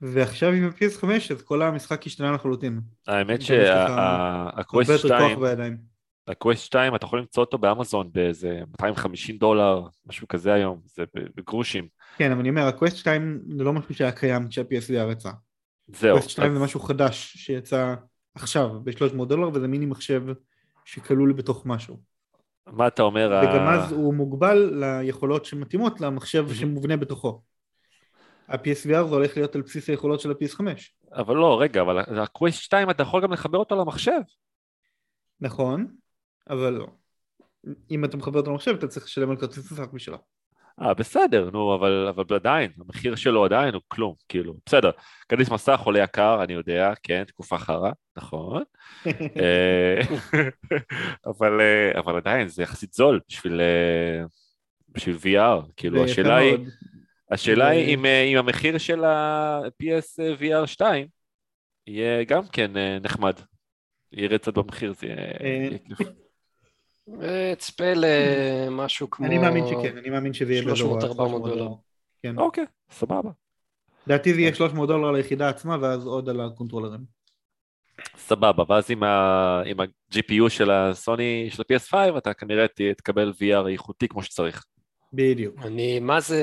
ועכשיו עם ה-PS5 אז כל המשחק השתנה לחלוטין. האמת שהקווסט 2, הקווסט 2 אתה יכול למצוא אותו באמזון באיזה 250 דולר, משהו כזה היום, זה בגרושים. כן, אבל אני אומר, ה Quest 2 זה לא משהו שהיה קיים כשה-PSVR יצא. זהו. Quest 2 זה משהו חדש שיצא עכשיו ב-300 דולר וזה מיני מחשב שכלול בתוך משהו. מה אתה אומר? וגם אז הוא מוגבל ליכולות שמתאימות למחשב שמובנה בתוכו. ה-PSVR זה הולך להיות על בסיס היכולות של ה-PS5. אבל לא, רגע, אבל ה-Quest 2 אתה יכול גם לחבר אותו למחשב. נכון, אבל לא. אם אתה מחבר אותו למחשב אתה צריך לשלם על כרטיס משחק בשלה. אה, בסדר, נו, אבל, אבל עדיין, המחיר שלו עדיין הוא כלום, כאילו, בסדר. כרטיס מסך עולה יקר, אני יודע, כן, תקופה חרא, נכון. <laughs> אה, <laughs> אבל, אה, אבל עדיין, זה יחסית זול בשביל, אה, בשביל VR, כאילו, השאלה היא... השאלה היא אם, אם המחיר של ה-PS VR 2 יהיה גם כן נחמד, ירד קצת במחיר, זה יהיה כיף. אה, צפה למשהו כמו... אני מאמין שכן, אני מאמין שזה יהיה 300-400 באזור ה- דולר. כן. אוקיי, סבבה. לדעתי זה יהיה 300 דולר על היחידה עצמה ואז עוד על הקונטרולרים. סבבה, ואז עם, ה... עם ה-GPU של הסוני, של ה-PS5, אתה כנראה תקבל VR איכותי כמו שצריך. בדיוק. אני מה זה,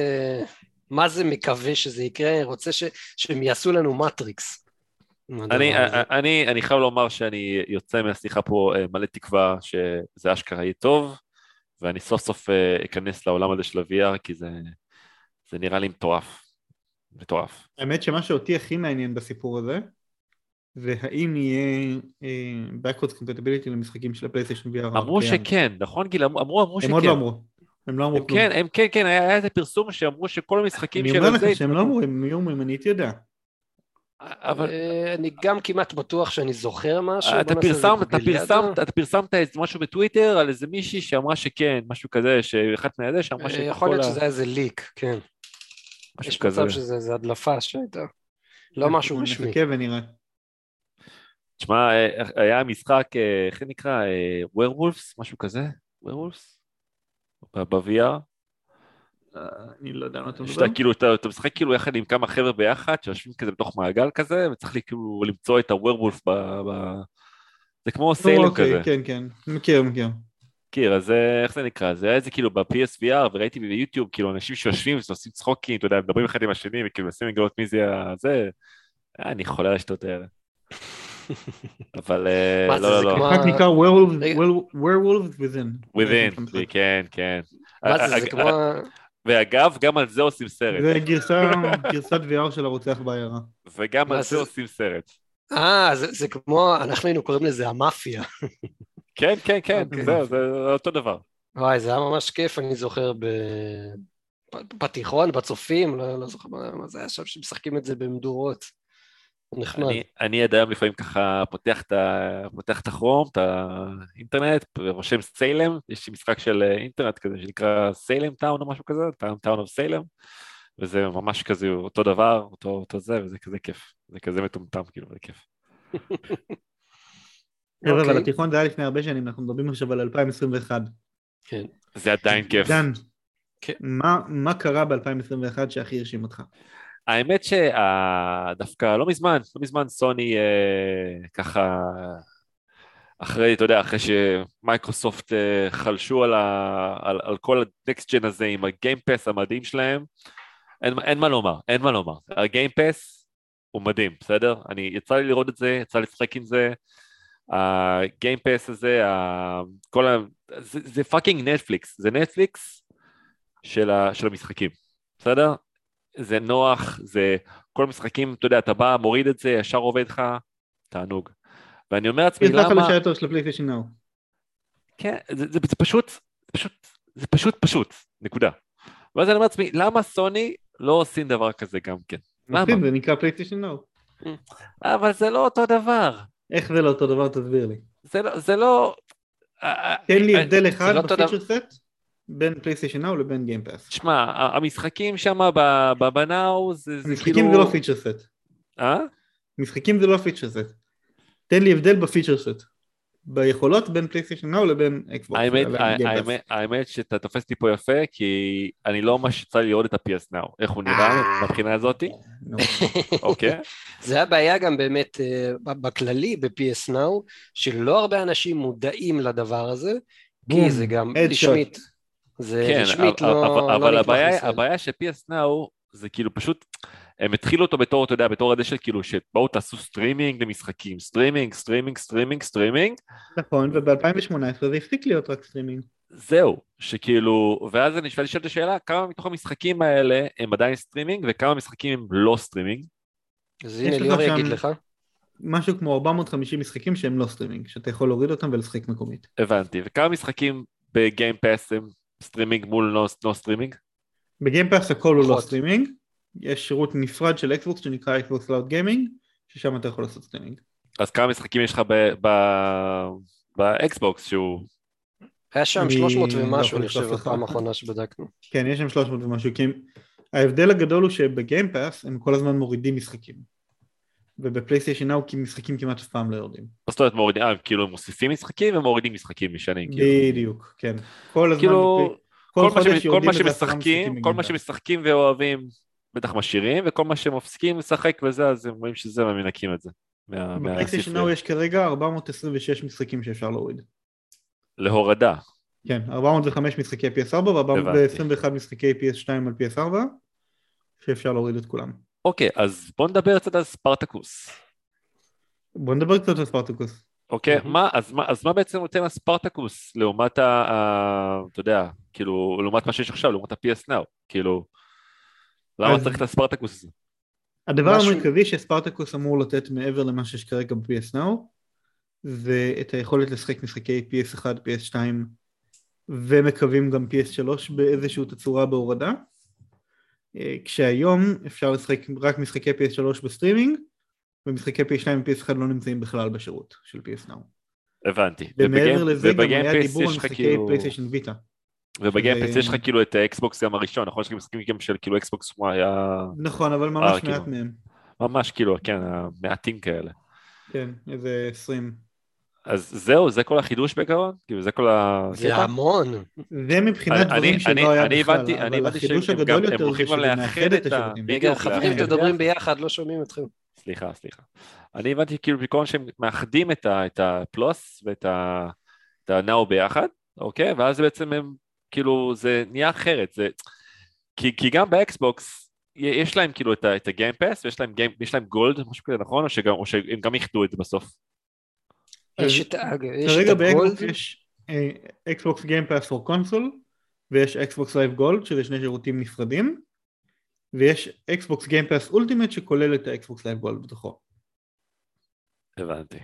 מה זה מקווה שזה יקרה, רוצה ש, שהם יעשו לנו מטריקס. אני, אני, אני חייב לומר שאני יוצא מהשיחה פה אה, מלא תקווה שזה אשכרה יהיה טוב, ואני סוף סוף אה, אכנס לעולם הזה של ה-VR, כי זה, זה נראה לי מטורף. מטורף. האמת שמה שאותי הכי מעניין בסיפור הזה זה האם יהיה אה, backwards compatibility למשחקים של הפלייסטיישן VR. אמרו הקיים. שכן, נכון גיל? אמרו, אמרו, הם שכן. עוד לא אמרו. הם לא אמרו הם כלום. כן, הם כן, כן, היה איזה פרסום שאמרו שכל המשחקים אני של אומר הזה... לך שהם לא אמרו, הם יהיו אומרים, אני הייתי יודע. אבל אה, אני גם כמעט בטוח שאני זוכר משהו. אתה נעשה איזה פרסמת, אתה. פרסמת, אתה פרסמת איזה משהו בטוויטר על איזה מישהי שאמרה שכן, משהו כזה, שאחת מהזה שאמרה אה, שכל יכול להיות ה- שזה היה איזה ליק, כן. משהו יש כזה. מצב שזה איזה הדלפה שהייתה. לא משהו רשמי. נחכה ונראה. תשמע, אה, היה משחק, אה, איך זה נקרא? ווירולפס? משהו כזה? ווירולפס? ב-VR? אני לא יודע מה אתה מדבר. שאתה כאילו, אתה, אתה משחק כאילו יחד עם כמה חבר'ה ביחד, שיושבים כזה בתוך מעגל כזה, וצריך לי כאילו למצוא את הווירולף ב... ב... זה כמו סיילם נו, אוקיי, כזה. כן, כן. מכיר, מכיר. מכיר, אז זה- איך זה נקרא? זה היה איזה כאילו ב-PSVR, וראיתי ביוטיוב כאילו אנשים שיושבים ועושים צחוקים, אתה יודע, מדברים אחד עם השני, וכאילו מנסים לגלות מי זה הזה. אה, אני חולה על השטות האלה. <laughs> אבל אה, מה זה, לא, לא, זה לא. כמו- רק נקרא Werewolves Within. within, כן, כן. מה זה, אה, זה אה, כמו... ואגב, גם על זה עושים סרט. זה גרסה, גרסת VR של הרוצח בעיירה. וגם על זה? עושים סרט. אה, זה זה כמו, אנחנו היינו קוראים לזה המאפיה. כן, כן, כן, אוקיי. זהו, זה אותו דבר. וואי, זה היה ממש כיף, אני זוכר ב... בתיכון, בצופים, לא, לא זוכר מה זה היה שם, שמשחקים את זה במדורות. נחמד. אני, אני עד היום לפעמים ככה פותח את, ה, פותח את הכרום, את האינטרנט, ורושם Salem, יש לי משחק של אה, אינטרנט כזה שנקרא Salem Town או משהו כזה, Town of Salem, וזה ממש כזה אותו דבר, אותו, אותו זה, וזה כזה כיף, זה כזה מטומטם כאילו, זה כיף. <laughs> חבר'ה, אוקיי. אבל התיכון זה היה לפני הרבה שנים, אנחנו מדברים עכשיו על 2021. כן. זה עדיין כיף. דן, כן. מה- מה קרה ב-2021 שהכי הרשים אותך? האמת שדווקא לא מזמן, לא מזמן סוני אה, ככה, אחרי, אתה יודע, אחרי שמייקרוסופט אה, חלשו על, ה, על, על כל הנקסט ג'ן הזה עם הגיימפס המדהים שלהם, אין, אין מה לומר, אין מה לומר. הגיימפס הוא מדהים, בסדר? אני, יצא לי לראות את זה, יצא לי לשחק עם זה. ה Game Pass הזה, ה, כל ה... זה, זה fucking נטפליקס, זה נטפליקס של, ה, של המשחקים, בסדר? זה נוח, זה כל המשחקים, אתה יודע, אתה בא, מוריד את זה, ישר עובד לך, תענוג. ואני אומר לעצמי, יש לך למה... לשייטר של ה PlayStation Now. כן, זה, זה, זה פשוט, זה פשוט, זה פשוט פשוט, נקודה. ואז אני אומר לעצמי, למה סוני לא עושים דבר כזה גם כן? למה? זה נקרא PlayStation Now. אבל זה לא אותו דבר. איך זה לא אותו דבר? תסביר לי. זה לא, זה לא... אה, תן לי אה, הבדל אחד לא בפיצ'ר סט בין פלייסטיישן נאו לבין גיימפאס. שמע, המשחקים שם ב Now זה, זה משחקים כאילו... זה לא פיצ'ר סט. אה? משחקים זה לא פיצ'ר סט. תן לי הבדל בפיצ'ר סט. ביכולות בין PlayStation Now לבין אקסבוקס. האמת, שאתה תופס אותי פה יפה, כי אני לא ממש יצא לי לראות את ה-PS Now, איך הוא נראה אה. מבחינה הזאתי. <laughs> אוקיי? זה הבעיה גם באמת אה, בכללי ב-PS Now, שלא הרבה אנשים מודעים לדבר הזה, כי זה גם. רשמית. זה כן, רשמית אבל- לא אבל- לא אבל הבעיה-. הבעיה של PS Now זה כאילו פשוט, הם התחילו אותו בתור, אתה יודע, בתור הזה של כאילו, שבואו תעשו סטרימינג למשחקים, סטרימינג, סטרימינג, סטרימינג, סטרימינג, נכון, וב-2018 זה הפסיק להיות רק סטרימינג. זהו, שכאילו, ואז אני שואל את השאלה, כמה מתוך המשחקים האלה הם עדיין סטרימינג, וכמה משחקים הם לא סטרימינג? אז הנה ליאור יגיד לך. משהו כמו 450 משחקים שהם לא סטרימינג, שאתה יכול להוריד אותם ולשחק מקומית. הבנתי, וכמה משחקים ב Game Pass הם סטרימינג מול לא, לא סטרימינג? ב Game Pass הכל הוא לא. סטרימינג, יש שירות נפרד של אקסבוקס שנקרא Xbox Cloud Gaming, ששם אתה יכול לעשות סטרימינג. אז כמה משחקים יש לך באקסבוקס שהוא... היה שם אני 300 לא ומשהו, אני חושב. בפעם האחרונה שבדקנו. כן, יש שם 300 ומשהו, כי ההבדל הגדול הוא שבגיימפאס הם כל הזמן מורידים משחקים. ובפלייסטיישן נאו משחקים כמעט אף פעם לא יורדים. מה זאת אומרת מורידים? אה, כאילו הם מוסיפים משחקים ומורידים משחקים משנים. כאילו. בדיוק, כן. כל הזמן, כאילו, כל חודש יורדים עשרה שמשחקים, משחקים כל מה. שמשחקים ואוהבים בטח משאירים, וכל מה שמפסיקים לשחק וזה, אז הם רואים שזה, והם מנקים את זה. בפלייסטיישן. נאו יש כרגע 426 משחקים שאפשר להוריד. להורדה. כן, 405 משחקי PS4 ו-421 משחקי PS2 על PS4 שאפשר להוריד את כולם. אוקיי, אז בוא נדבר קצת על ספרטקוס. בוא נדבר קצת על ספרטקוס. אוקיי, מהמם. מה, אז, מה, אז מה בעצם נותן הספרטקוס לעומת ה... ה- אתה יודע, כאילו, לעומת מה שיש עכשיו, לעומת ה-PS Now, כאילו, למה אז- צריך את הספרטקוס הזה? הדבר משהו- המרכזי שספרטקוס אמור לתת מעבר למה שיש כרגע ב-PS Now זה את היכולת לשחק משחקי PS1, PS2 ומקווים גם PS3 באיזושהי תצורה בהורדה כשהיום אפשר לשחק רק משחקי PS3 בסטרימינג ומשחקי PS2 ו-PS1 לא נמצאים בכלל בשירות של PS Now הבנתי. ומעבר לזה גם היה דיבור על משחקי PlayStation Vita וב Game Pass שזה- יש לך כאילו את האקסבוקס גם הראשון, נכון? יש לך משחקים גם של כאילו אקסבוקס הוא היה נכון אבל אה, ממש כאילו. מעט מהם ממש כאילו, כן, מעטים כאלה. כן איזה 20 אז זהו, זה כל החידוש בעיקרון? כאילו זה כל ה... זה המון. זה מבחינת דברים אני- שלא היה אני בכלל, הבנתי- אני אבל הבנתי החידוש שהם הגדול יותר הולכים זה גם שזה לאחד מאחד את השירותים. רגע, לאחד. חברים, לאחד. תדברים ביחד, לא שומעים אתכם. סליחה, סליחה. אני הבנתי כאילו בעיקרון שהם מאחדים את, הפלוס ואת הנאו ביחד, אוקיי? ואז בעצם הם, כאילו, זה נהיה אחרת. זה... כי, כי גם באקסבוקס, יש להם כאילו את, ה Game Pass, ויש להם, Game, יש להם Gold, משהו כזה, נכון? או, שגם, או שהם גם איחדו את זה בסוף. יש את יש כרגע באקסבוקס יש Xbox Game Pass for Console ויש Xbox Live Gold שזה שני שירותים נפרדים ויש Xbox Game Pass Ultimate שכולל את ה Xbox Live Gold בתוכו הבנתי.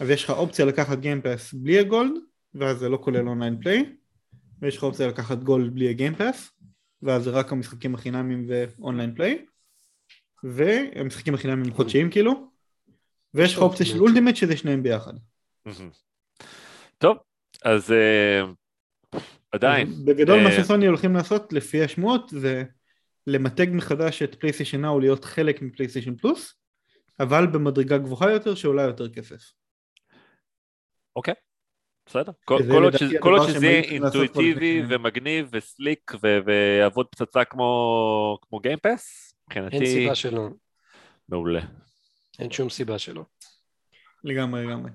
אז יש לך אופציה לקחת Game Pass בלי ה Gold ואז זה לא כולל online play ויש לך אופציה לקחת Gold בלי ה Game Pass ואז זה רק המשחקים החינמים ו online play והמשחקים החינמים חודשיים כאילו ויש לך אופציה של Ultimate. שזה שניהם ביחד. טוב, אז אה, עדיין. בגדול מה אה, שסוני הולכים לעשות לפי השמועות זה למתג מחדש את PlayStation Now להיות חלק מ PlayStation Plus אבל במדרגה גבוהה יותר שעולה יותר כסף. אוקיי, בסדר. כל עוד שזה- יהיה אינטואיטיבי שנים. ומגניב וסליק ו- ויעבוד פצצה כמו כמו גיימפס, אין מבחינתי סיבה שלא. מעולה. אין שום סיבה שלא. לגמרי לגמרי.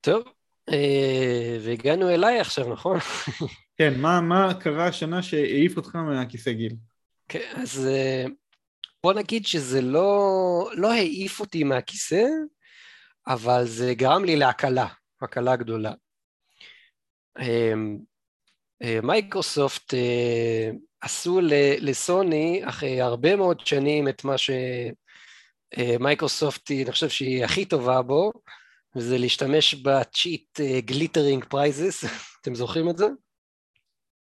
טוב, אה, והגענו אליי עכשיו, נכון? כן, מה, מה קרה השנה שהעיף אותך מהכיסא גיל? כן, אז אה, בוא נגיד שזה לא, לא העיף אותי מהכיסא, אבל זה גרם לי להקלה, הקלה גדולה. אה, אה, מייקרוסופט עשו ל- לסוני אחרי הרבה מאוד שנים את מה שמייקרוסופט, אני חושב שהיא הכי טובה בו, וזה להשתמש ב cheat glittering prizes, <laughs> אתם זוכרים את זה?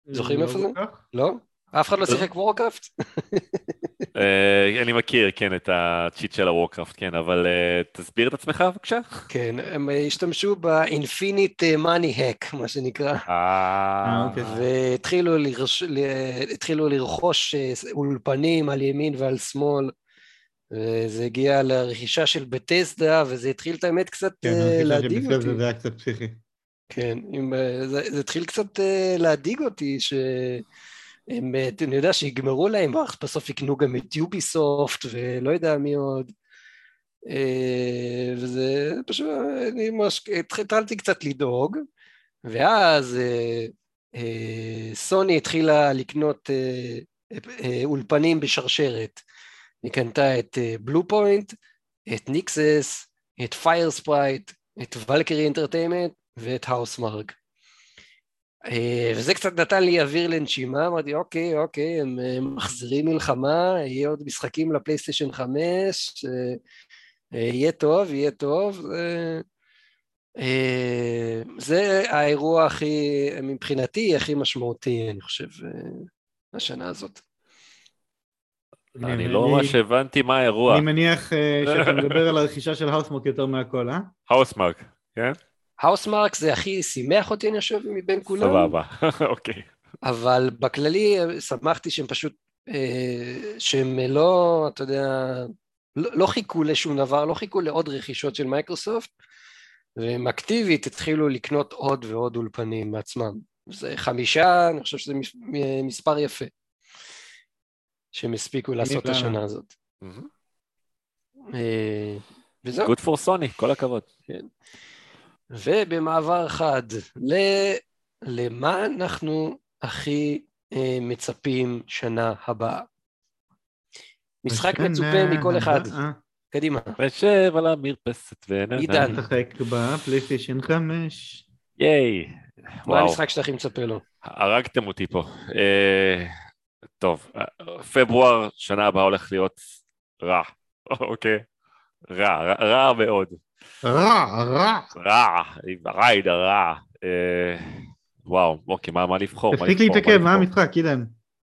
זוכרים לא איפה זה? לא? אף אחד לא שיחק Warcraft? <laughs> אה, אני מכיר, כן, את ה cheat של ה Warcraft, כן, אבל אה, תסביר את עצמך בבקשה. כן, הם השתמשו ב-Infinite Money Hack, מה שנקרא, אה, אוקיי. והתחילו לרכוש אה, אולפנים על ימין ועל שמאל, וזה הגיע לרכישה של בטסדה, וזה התחיל את האמת קצת כן, הרכישה להדאיג אותי. זה היה קצת פסיכי. כן, עם, אה, זה, זה התחיל קצת אה, להדאיג אותי, שהם, אני יודע שיגמרו להם, ואך בסוף יקנו גם את יוביסופט ולא יודע מי עוד. וזה פשוט, אני ממש, התחלתי קצת לדאוג, ואז סוני התחילה לקנות אולפנים בשרשרת. היא קנתה את Bluepoint, את Nixxes, את Firesprite, את Valkyrie Entertainment ואת Housemarque. אה, וזה קצת נתן לי אוויר לנשימה, אמרתי אוקיי, אוקיי, הם אה, מחזירים מלחמה, יהיה עוד משחקים לפלייסטיישן 5, אה, אה, יהיה טוב, יהיה טוב. אה, אה, זה האירוע הכי, מבחינתי, הכי משמעותי, אני חושב, אה, השנה הזאת. אני לא ממש הבנתי מה האירוע. אני מניח אה, שאתה מדבר על הרכישה של Housemarque יותר מהכל, אה? האוסמרק, כן? האוסמרק זה הכי שימח אותי, אני חושב, מבין כולם. סבבה, <laughs> אוקיי. אבל בכללי שמחתי שהם פשוט, אה, שהם לא, אתה יודע, לא, לא חיכו לשום דבר, לא חיכו לעוד רכישות של מייקרוסופט, והם אקטיבית התחילו לקנות עוד ועוד אולפנים בעצמם. זה חמישה, אני חושב שזה מספר יפה, שהם הספיקו לעשות השנה הזאת. אה, וזהו. Good for Sony, כל הכבוד. כן. ובמעבר חד, ל... למה אנחנו הכי אה, מצפים שנה הבאה? משחק מצופה מכל אחד. קדימה. ושב על המרפסת ונהנה. עידן. משחק בפלייסטיישן 5. ייי. מה המשחק שאתה הכי מצפה לו? הרגתם אותי פה. אה, טוב, פברואר שנה הבאה הולך להיות רע, <laughs> אוקיי? רע, רע, רע מאוד. רע, רע. רע, רייד הרע. אה, וואו, אוקיי, מה, מה לבחור? תפסיק להתעכב, מה המשחק, עידן?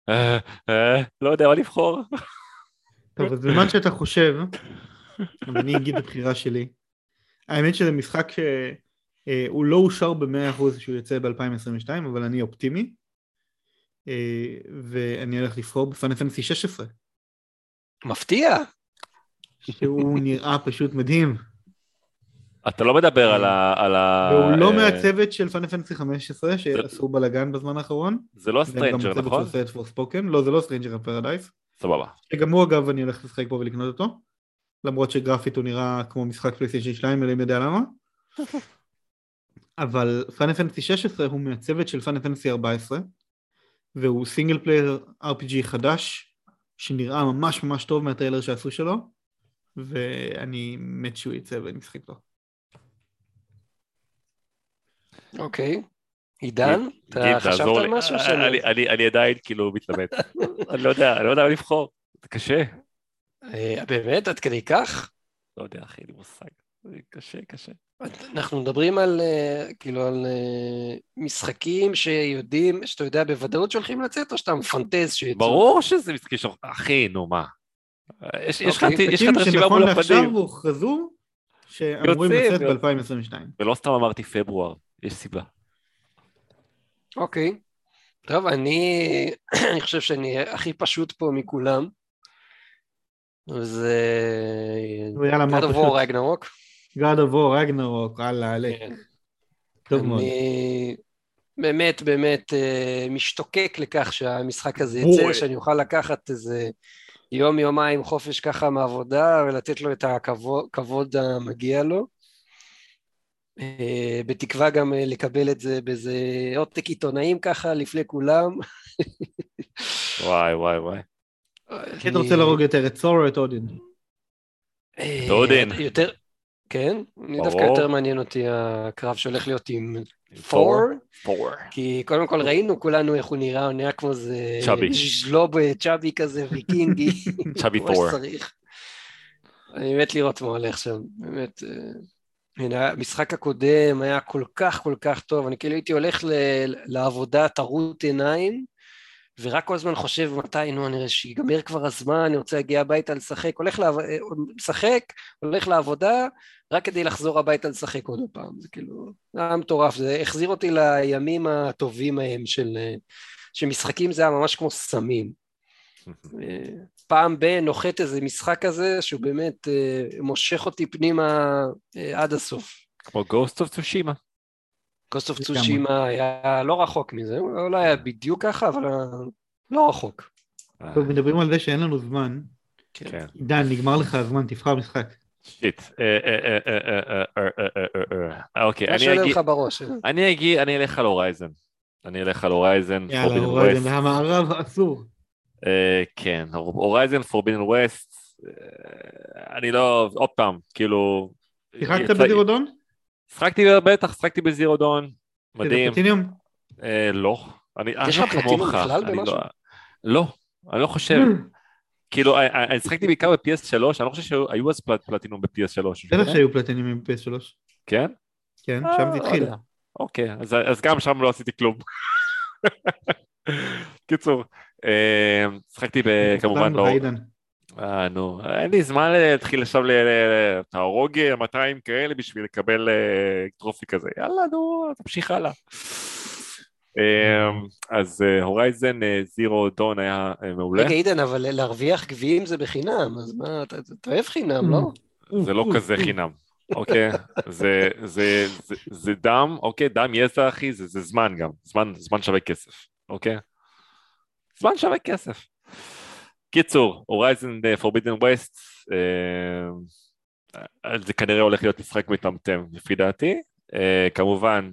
אה, אה, לא יודע מה לבחור. טוב, אז בזמן שאתה חושב, אני אגיד את הבחירה שלי. האמת שזה משחק שהוא לא אושר ב-100% שהוא יוצא ב-2022, אבל אני אופטימי. ואני הולך לבחור בפאנל פנטסי 16. מפתיע. שהוא <laughs> נראה פשוט מדהים. אתה לא מדבר על ה... על ה... והוא לא מהצוות של Final Fantasy 15 שעשו בלאגן בזמן האחרון. זה לא Stranger, נכון? לא, זה לא Stranger ב Paradise. סבבה. שגם הוא אגב אני הולך לשחק פה ולקנות אותו. למרות שגרפית הוא נראה כמו משחק פלייסטיישן 2, אלוהים יודע למה. <laughs> אבל Final Fantasy 16 הוא מהצוות של Final Fantasy 14 והוא single player RPG חדש שנראה ממש ממש טוב מהטריילר שעשו שלו ואני מת שהוא יצא ואני משחק לו. אוקיי. עידן, אתה חשבת על משהו? אני עדיין כאילו מתלמד. <laughs> אני לא יודע, אני לא יודע מה לבחור, זה קשה. אה, באמת? עד כדי כך? לא יודע, אחי, אין לי מושג. זה קשה, קשה. אנחנו מדברים על, אה, כאילו, על אה, משחקים שיודעים, שאתה יודע בוודאות שהולכים לצאת, או שאתה מפנטז שיצאו? ברור שזה משחקים ש... אחי, נו מה. יש לך את הרשימה מול הפנים. שנכון לעכשיו הוכרזו שאמורים לצאת ב-2022. ולא סתם אמרתי פברואר, יש סיבה. אוקיי. טוב, אני, <clears throat> אני חושב שאני הכי פשוט פה מכולם. זה... יאללה, מה פשוט? God of War Ragnarok, הלאה, עלק. כן. טוב מאוד. אני באמת באמת אה, משתוקק לכך שהמשחק הזה יצא, שאני אוכל לקחת איזה יום יומיים חופש ככה מעבודה ולתת לו את הכבוד המגיע לו. אה, בתקווה גם אה, לקבל את זה באיזה עותק עיתונאים ככה לפני כולם. וואי וואי וואי. כן, אתה רוצה להרוג יותר את סור או את אודין? אודין. יותר, כן, אני דווקא יותר מעניין אותי הקרב שהולך להיות עם פור, כי קודם כל ראינו כולנו איך הוא נראה, הוא נראה כמו איזה ז'לוב צ'אבי כזה ויקינגי, <laughs> צ'אבי פור. אני מת לראות מה הולך שם, באמת. הנה, המשחק הקודם היה כל כך כל כך טוב, אני כאילו הייתי הולך לעבודה טרוט עיניים, ורק כל הזמן חושב מתי, נו, אני רואה שיגמר כבר הזמן, אני רוצה להגיע הביתה לשחק, הולך לשחק, הולך לעבודה, רק כדי לחזור הביתה לשחק עוד פעם, זה כאילו, זה היה מטורף, זה החזיר אותי לימים הטובים ההם של, שמשחקים זה היה ממש כמו סמים. <laughs> פעם ב- נוחת איזה משחק כזה שהוא באמת אה, מושך אותי פנימה אה, עד הסוף. כמו Ghost of Tsushima. Ghost of Tsushima היה לא רחוק מזה, הוא לא היה בדיוק ככה, אבל לא רחוק. טוב, מדברים על זה שאין לנו זמן. כן. עידן, נגמר לך הזמן, תבחר משחק. שיט. אוקיי, אני אגיד, אני אלך על Horizon. אני אלך על Horizon. יאללה, Horizon, המערב אסור. כן, Horizon Forbidden West, אני לא, עוד פעם, כאילו... שיחקת ב Zero Dawn? שחקתי בטח, שחקתי ב Zero Dawn, מדהים. פלטיניום? לא. יש לך פלטיניום בכלל במשהו? לא, אני לא חושב. <clears throat> כאילו, אני שחקתי בעיקר ב-PS3, אני לא חושב שהיו אז פלטינום ב-PS3. בטח שהיו פלטינומים ב-PS3. כן? כן, שם זה התחיל. אוקיי, אז גם שם לא עשיתי כלום. <laughs> קיצור, שחקתי כמובן לא... אה, נו, אין לי זמן להתחיל עכשיו להרוג 200 כאלה בשביל לקבל טרופי כזה. יאללה, נו, תמשיך הלאה. אמ, אז הורייזן זירו דון היה אה, מעולה. רגע, עידן, אבל להרוויח גביעים זה בחינם, אז מה, אתה אוהב חינם, לא? זה לא כזה חינם, אוקיי? זה, זה, זה, זה דם, אוקיי? דם יזע, אחי, זה, זה זמן גם. זמן, זמן שווה כסף, אוקיי? זמן שווה כסף. קיצור, הורייזן פורבידן ווסט, זה כנראה הולך להיות משחק מטמטם, לפי דעתי. Uh, כמובן,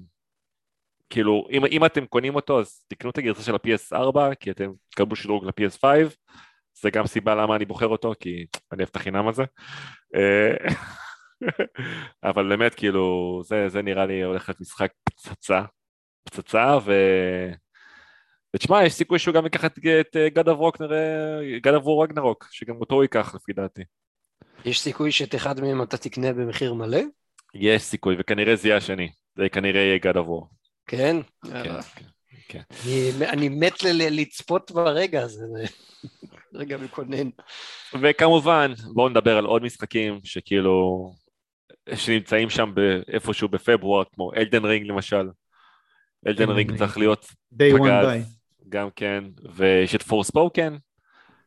כאילו, אם, אם אתם קונים אותו, אז תקנו את הגרסה של ה-PS4, כי אתם תקבלו שדרוג ל-PS5, זה גם סיבה למה אני בוחר אותו, כי אני אוהב את החינם הזה. אה, <laughs> אבל באמת, כאילו, זה, זה נראה לי הולך להיות משחק פצצה, פצצה, ו... ותשמע, יש סיכוי שהוא גם ייקח את, את God of War Ragnarok, שגם אותו הוא ייקח לפי דעתי. יש סיכוי שאת אחד מהם אתה תקנה במחיר מלא? יש סיכוי, וכנראה זה יהיה השני, זה כנראה יהיה of War. כן? כן, כן. אני, אני מת ל- לצפות ברגע הזה, רגע מקונן. וכמובן, בואו נדבר על עוד משחקים שכאילו, שנמצאים שם איפשהו בפברואר, כמו אלדן רינג למשל. אלדן רינג צריך להיות פגז, גם כן, ויש את פור ספוקן,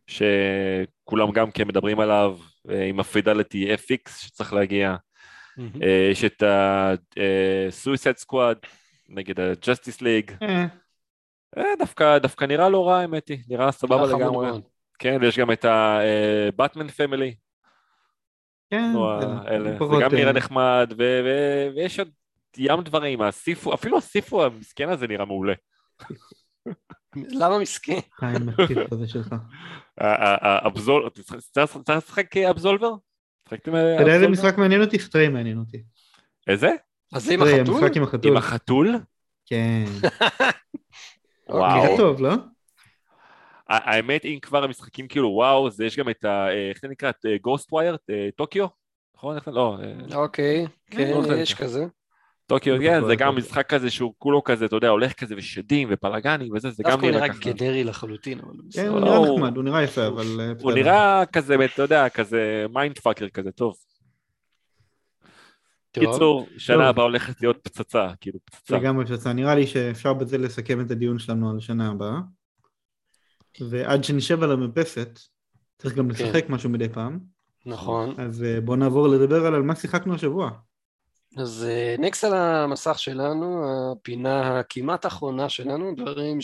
שכולם גם כן מדברים עליו, אה, עם הפידליטי FX שצריך להגיע. אה, יש את ה-Suicide Squad נגד ה-Justice League. אה. דווקא, דווקא נראה לא רע האמת היא, נראה סבבה לגמרי. כן, ויש גם את ה-Batman Family. כן, זה גם נראה נחמד, ויש עוד ים דברים, אפילו הסיפו המסכן הזה נראה מעולה. <laughs> למה מסכן? חיים <laughs> מטיף כזה שלך. צריך לשחק אבזולבר? אתה יודע איזה משחק מעניין אותי? סטריי מעניין אותי. איזה? אז זה עם החתול? המשחק עם החתול. עם החתול? כן. <laughs> וואו. זה טוב, לא? האמת, אם כבר המשחקים כאילו וואו, זה יש גם את ה... איך זה נקרא? Ghostwire? טוקיו? נכון? לא. אוקיי, כן, יש כזה. טוקיו, כן, זה גם משחק כזה שהוא כולו כזה, אתה יודע, הולך כזה ושדים ובלאגנים וזה, זה גם נראה ככה. דווקא הוא נראה גנרי לחלוטין. כן, הוא נראה נחמד, הוא נראה יפה, אבל... הוא נראה כזה, אתה יודע, כזה mind fucker כזה, טוב. קיצור, שנה הבאה הולכת להיות פצצה, כאילו פצצה. לגמרי פצצה, נראה לי שאפשר בזה לסכם את הדיון שלנו על שנה הבאה. ועד שנשב על המרפסת, צריך גם כן. לשחק משהו מדי פעם. נכון. אז אה, בואו נעבור לדבר על מה שיחקנו השבוע. אז נקסט על המסך שלנו, הפינה הכמעט אחרונה שלנו, דברים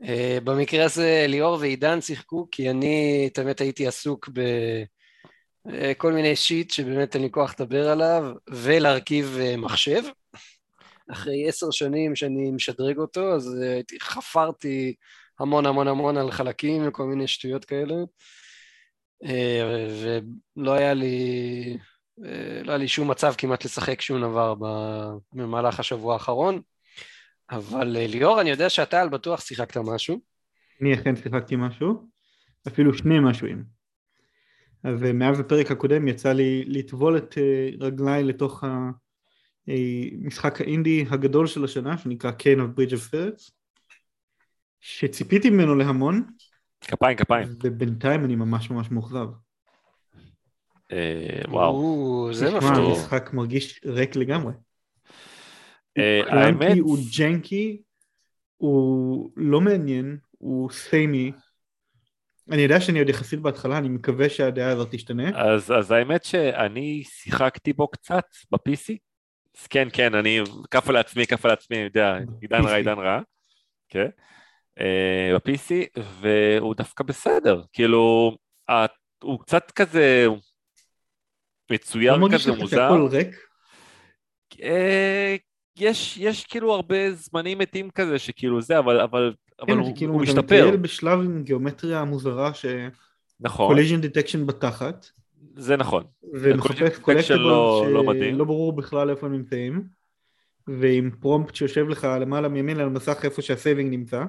שבמקרה הזה ליאור ועידן שיחקו, כי אני באמת הייתי עסוק בכל מיני שיט שבאמת אין לי כוח לדבר עליו, ולהרכיב מחשב. אחרי עשר שנים שאני משדרג אותו, אז חפרתי המון המון המון על חלקים וכל מיני שטויות כאלה, ולא היה לי... לא היה לי שום מצב כמעט לשחק שום דבר במהלך השבוע האחרון, אבל אה, ליאור, אני יודע שאתה על בטוח שיחקת משהו. אני אכן שיחקתי משהו, אפילו שני משהוים. אז אה, מאז הפרק הקודם יצא לי לטבול את אה, רגליי לתוך המשחק האינדי הגדול של השנה, שנקרא Kane of Bridge of Spirits, שציפיתי ממנו להמון. כפיים, כפיים. ובינתיים אני ממש ממש מאוכזב. אה, וואו. זה מפתיע. המשחק מרגיש ריק לגמרי. אה, האמת... הוא ג'נקי, הוא לא מעניין, הוא סיימי. אני יודע שאני עוד יחסית בהתחלה, אני מקווה שהדעה הזאת תשתנה. אז, אז האמת שאני שיחקתי בו קצת ב-PC. אז כן, כן, אני כף על עצמי, כף על עצמי, אני יודע, עידן רע, עידן רע. כן. Uh, ב-PC, והוא דווקא בסדר. כאילו, הוא קצת כזה, מצויר לא כזה מוזר. שהכל ריק? אה, יש, יש כאילו הרבה זמנים מתים כזה שכאילו זה, אבל, אבל, כן, אבל הוא, כאילו הוא משתפר. מטייל בשלב עם גיאומטריה מוזרה ש... נכון, קוליז'ן דטקשן בתחת. זה נכון. ומחפש collision detection קולקטיבול לא- לא. שלא ברור בכלל איפה הם נמצאים. ועם פרומפט שיושב לך למעלה מימין על המסך איפה שהסייבינג נמצא.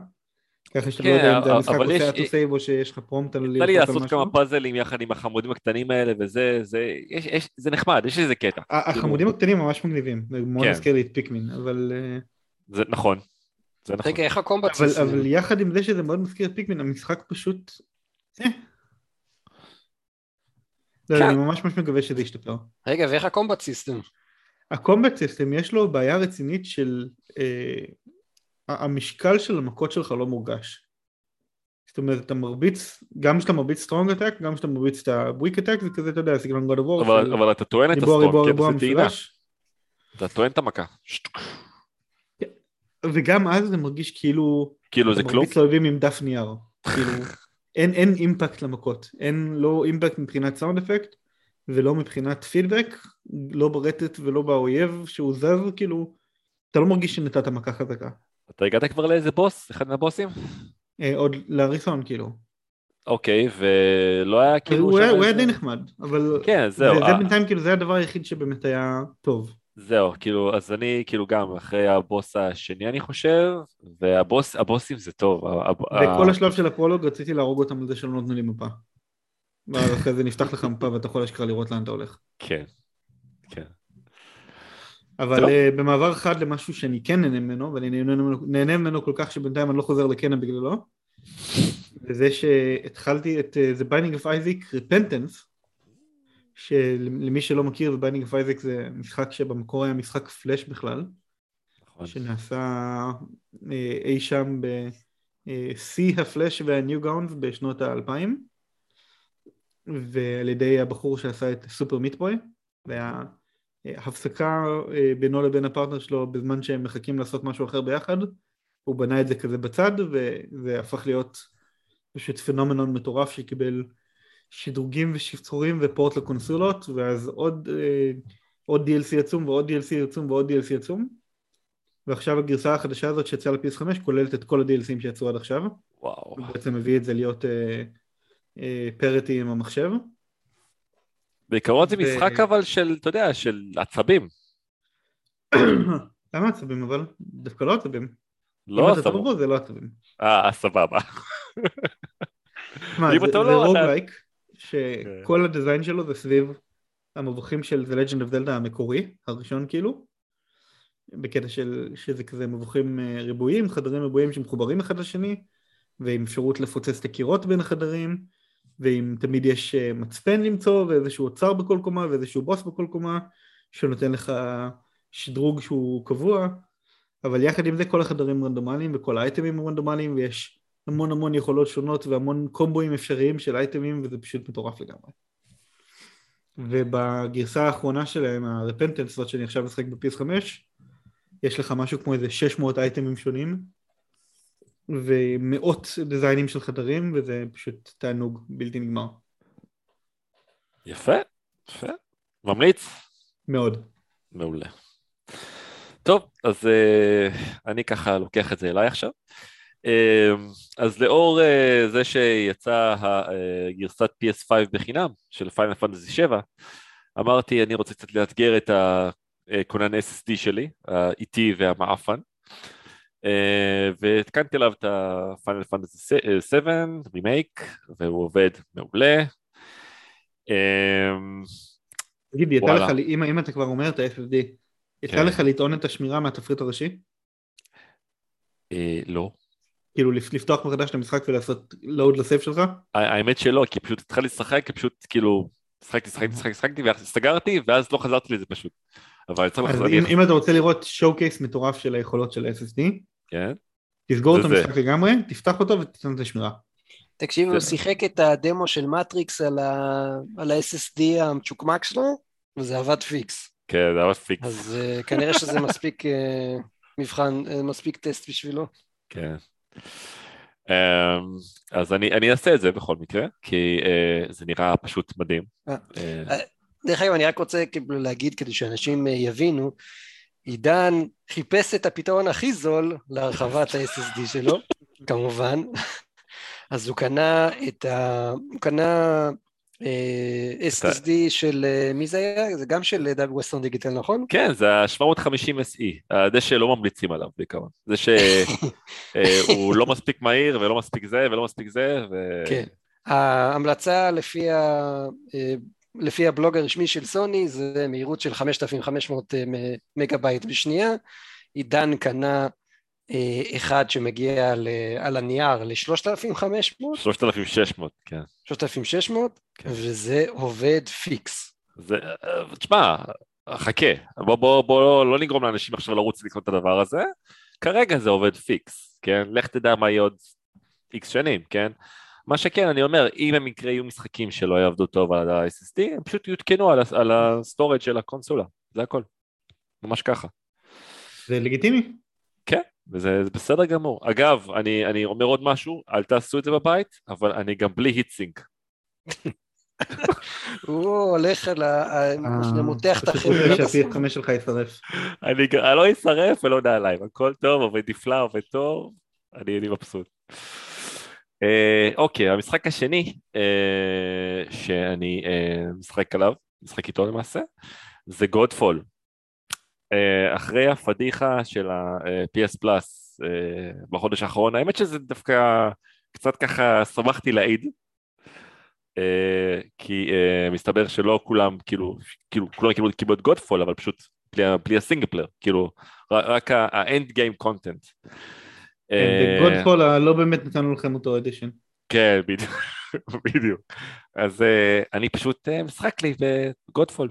ככה שאתה לא כן, יודע אם זה המשחק אבל עושה יש- אטו סייב או שיש לך פרומפט על יצא לי ללחוץ על לעשות משהו. כמה פאזלים יחד עם החמודים הקטנים האלה וזה, זה, יש, יש, זה נחמד, יש איזה קטע. החמודים הקטנים ממש מגניבים, זה מאוד כן. מזכיר לי את פיקמין, אבל אה, זה נכון. זה נכון. רגע, איך ה combat אבל? אבל יחד עם זה שזה מאוד מזכיר את פיקמין, המשחק פשוט... אה. לא, כן. אני ממש ממש מקווה שזה ישתפר. רגע, ואיך ה combat system? ה combat system יש לו בעיה רצינית של אה, המשקל של המכות שלך לא מורגש. זאת אומרת, אתה מרביץ, גם כשאתה מרביץ strong attack, גם כשאתה מרביץ את ה weak attack, זה כזה, אתה יודע, סגנון God of War. אבל, אבל אתה טוען את ה strong, ריבוע כי אתה משולש. אתה טוען את המכה. וגם אז זה מרגיש כאילו... כאילו זה אתה כלום? מרביץ לאויבים עם דף נייר. כאילו, <laughs> אין, אין אימפקט למכות. אין לא אימפקט מבחינת סאונד אפקט, ולא מבחינת פידבק, לא ברטט ולא באויב שהוא זז, כאילו, אתה לא מרגיש שנתת מכה חזקה. אתה הגעת כבר לאיזה בוס? אחד מהבוסים? אה, עוד להריסון, כאילו. אוקיי, ולא היה כאילו... הוא היה- הוא היה די נחמד, אבל... כן, זהו. זה, זה אה, בינתיים כאילו זה הדבר היחיד שבאמת היה טוב. זהו, כאילו, אז אני כאילו גם אחרי הבוס השני אני חושב, והבוס, הבוסים זה טוב. ה- השלב של הפרולוג רציתי להרוג אותם על זה שלא נותנו לי מפה. ואז אחרי זה נפתח לך מפה ואתה יכול אשכרה לראות לאן אתה הולך. כן, כן. אבל טוב. uh, במעבר חד למשהו שאני כן נהנה ממנו, ואני נהנה ממנו, נהנה ממנו כל כך שבינתיים אני לא חוזר לקנא בגללו, וזה שהתחלתי את uh, The Binding of Isaac Repentance, שלמי שלא מכיר, The Binding of Isaac זה משחק שבמקור היה משחק פלאש בכלל, נכון. שנעשה אה, אי שם בשיא הפלאש והניו גאונס בשנות האלפיים ועל ידי הבחור שעשה את סופר מיטבוי וההפסקה אה, בינו לבין הפרטנר שלו בזמן שהם מחכים לעשות משהו אחר ביחד הוא בנה את זה כזה בצד וזה הפך להיות פשוט פנומנון מטורף שקיבל שדרוגים ושפצורים ופורט לקונסולות ואז עוד, אה, עוד DLC עצום ועוד DLC עצום ועוד DLC עצום. ועכשיו הגרסה החדשה הזאת שיצאה ל-PS5 כוללת את כל ה-DLCים שיצאו עד עכשיו. וואו. הוא בעצם מביא את זה להיות אה, אה, פריטי עם המחשב בעיקרון זה משחק אבל של, אתה יודע, של עצבים. <coughs> למה עצבים אבל? דווקא לא עצבים לא אם אתה עצבים. טוב בו זה לא עצבים אה, סבבה. מה, אם זה, אתה זה לא, אתה- רוגלייק שכל הדיזיין שלו זה סביב המבוכים של The Legend of Zelda המקורי הראשון כאילו בקטע של שזה כזה מבוכים אה, ריבועיים, חדרים ריבועיים שמחוברים אחד לשני ועם אפשרות לפוצץ את הקירות בין החדרים ואם תמיד יש אה, מצפן למצוא ואיזשהו אוצר בכל קומה ואיזשהו בוס בכל קומה שנותן לך שדרוג שהוא קבוע אבל יחד עם זה כל החדרים רנדומליים וכל האייטמים רנדומליים ויש המון המון יכולות שונות והמון קומבואים אפשריים של אייטמים וזה פשוט מטורף לגמרי. ובגרסה האחרונה שלהם, הרפנטנס הזאת שאני עכשיו משחק בפיס 5, יש לך משהו כמו איזה 600 אייטמים שונים ומאות דיזיינים של חדרים וזה פשוט תענוג בלתי נגמר. יפה, יפה. ממליץ? מאוד. מעולה. טוב, אז uh, אני ככה לוקח את זה אליי עכשיו. Uh, אז לאור uh, זה שיצאה הגרסת PS5 בחינם של פיינל פנטזי 7, אמרתי אני רוצה קצת לאתגר את הכונן SSD שלי, האיטי והמעפן, uh, והתקנתי עליו את הפיינל פנטזי 7 רימייק, והוא עובד מעולה. Uh, תגיד, יצא. לך, אם, אם אתה כבר אומר את ה-SSD, יצא כן. לך לטעון את השמירה מהתפריט הראשי? לא. כאילו לפ- לפתוח מחדש את המשחק ולעשות load ל save שלך? האמת שלא, כי פשוט התחלתי לשחק, כי פשוט כאילו, שחקתי, שחקתי, שחקתי, שחקתי, ואז סגרתי, ואז לא חזרתי לזה פשוט. אבל צריך אז לחזור, אם, אם אתה רוצה לראות showcase מטורף של היכולות של ה-SSD, כן, תסגור את. המשחק לגמרי, תפתח אותו ותיתן את השמירה. תקשיב, הוא זה- שיחק את הדמו של Matrix על ה-SSD המצ'וקמק שלו, וזה עבד פיקס. כן, זה היה פיקס, אז אה, כנראה שזה מספיק אה, מבחן, אה, מספיק טסט בשבילו. כן. אמ, אז אני, אני אעשה את זה בכל מקרה, כי אה, זה נראה פשוט מדהים. אה. אה, דרך אגב, אני רק רוצה להגיד כדי שאנשים אה, יבינו, עידן חיפש את הפתרון הכי זול להרחבת ה-SSD שלו, <laughs> כמובן, אז הוא קנה את ה... הוא קנה אה, SSD של... אה, מי זה היה? זה גם של דאב ווסטרן דיגיטל, נכון? כן, זה ה-750 SE, זה שלא ממליצים עליו בעיקרון. זה שהוא <laughs> לא מספיק מהיר ולא מספיק זה ולא מספיק זה, ו... כן. ההמלצה לפי, ה... אה, לפי הבלוג הרשמי של סוני זה מהירות של 5,500 מגה בייט בשנייה. עידן קנה אה, אחד שמגיע ל... על הנייר ל-3,500, 3,600, כן. 3,600, כן. וזה עובד פיקס. זה, אה, תשמע, חכה, בוא, בוא, בוא לא נגרום לאנשים עכשיו לרוץ לקנות את הדבר הזה, כרגע זה עובד פיקס, כן? לך תדע מה יהיה עוד איקס שנים, כן? מה שכן, אני אומר, אם במקרה יהיו משחקים שלא יעבדו טוב על ה-SSD, הם פשוט יותקנו על, על ה storage של הקונסולה, זה הכל. ממש ככה. זה לגיטימי. כן, וזה בסדר גמור. אגב, אני, אני אומר עוד משהו, אל תעשו את זה בבית, אבל אני גם בלי heatsink. הוא הולך על ה... אה, מותח את החבר'ה. פשוט שהפי חמש שלך יישרף. אני לא אשרף ולא נעליים, הכל טוב, עובד נפלא, עובד טוב, אני מבסוט. אה, אוקיי, המשחק השני אה, שאני משחק עליו, משחק איתו למעשה, זה גודפול. אחרי הפדיחה של ה-PS פלאס בחודש האחרון, האמת שזה דווקא קצת ככה שמחתי להעיד, אה, כי uh, מסתבר שלא כולם כאילו, כאילו כולם קיבלו, את גודפול אבל פשוט בלי, player, כאילו רק ה end game content. Godfall לא באמת נתנו לכם אותו edition. כן, בדיוק, <laughs> בדיוק. אז uh, אני פשוט משחק לי ב Godfall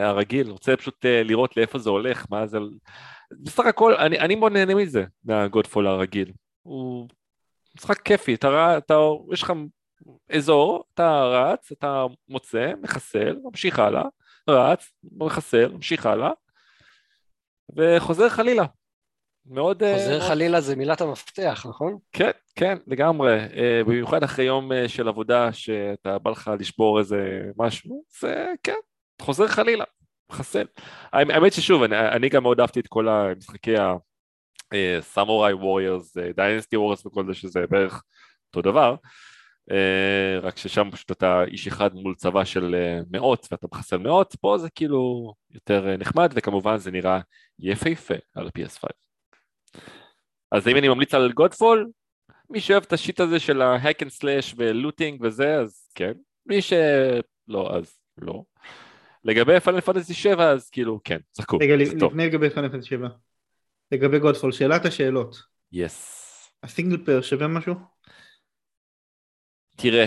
הרגיל, רוצה פשוט לראות לאיפה זה הולך, מה זה... בסך הכל, אני, אני מאוד נהנה מזה, מה Godfall הרגיל. הוא משחק כיפי, אתה, אתה, יש לך אזור, אתה רץ, אתה מוצא, מחסל, ממשיך הלאה, רץ, מחסל, ממשיך הלאה, וחוזר חלילה. מאוד... אה, חוזר מאוד... חלילה זה מילת המפתח, נכון? כן, כן, לגמרי. אה, במיוחד אחרי יום אה, של עבודה שאתה בא לך לשבור איזה משהו, זה כן, חוזר חלילה, מחסל. האמת ששוב, אני, אני גם מאוד אהבתי את כל המשחקי הסמוראי ווריורס, דיינסטי ווריורס וכל זה, שזה בערך אותו דבר. אה, רק ששם פשוט אתה איש אחד מול צבא של אה, מאות ואתה מחסל מאות, פה זה כאילו יותר אה, נחמד וכמובן זה נראה יפהפה על ה-PS5. אז אם אני ממליץ על גודפול, מי שאוהב את השיט הזה של ה-hack and slash ולוטינג וזה, אז כן. מי שלא, אז לא. לגבי פאנל פנטסי 7, אז כאילו, כן, צחקו. רגע, לפני לגבי פאנל פנטסי 7. לגבי גודפול, שאלת השאלות. Yes. Yes. ה single player שווה משהו? תראה,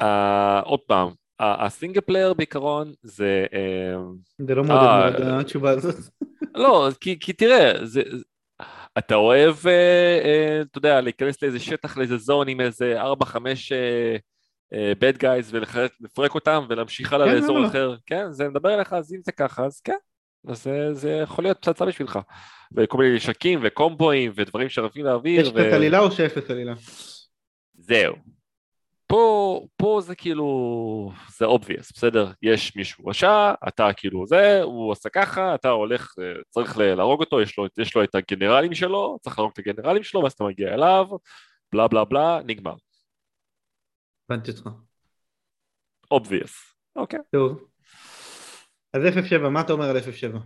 uh, עוד פעם, ה single player בעיקרון זה... Uh, זה לא מאוד uh, התשובה הזאת. לא, כי, כי תראה, זה, אתה אוהב, uh, uh, אתה יודע, להיכנס לאיזה שטח, לאיזה zone עם איזה 4-5 bad guys ולפרק אותם ולהמשיך הלאה כן, לאזור לא. אחר, כן, זה מדבר אליך, אז אם זה ככה, אז כן, אז זה, זה יכול להיות פצצה בשבילך. וכל מיני נשקים וקומבואים ודברים שרבים לאוויר. יש קצת עלילה או שאפס עלילה? זהו, פה, פה זה כאילו, זה obvious, בסדר? יש מישהו רשע, אתה כאילו זה, הוא עשה ככה, אתה הולך, אה, צריך להרוג אותו, יש לו, יש לו את הגנרלים שלו, צריך להרוג את הגנרלים שלו, ואז אתה מגיע אליו, בלה בלה בלה, נגמר. הבנתי אותך. obvious, אוקיי. טוב. אז F7, מה אתה אומר על F7?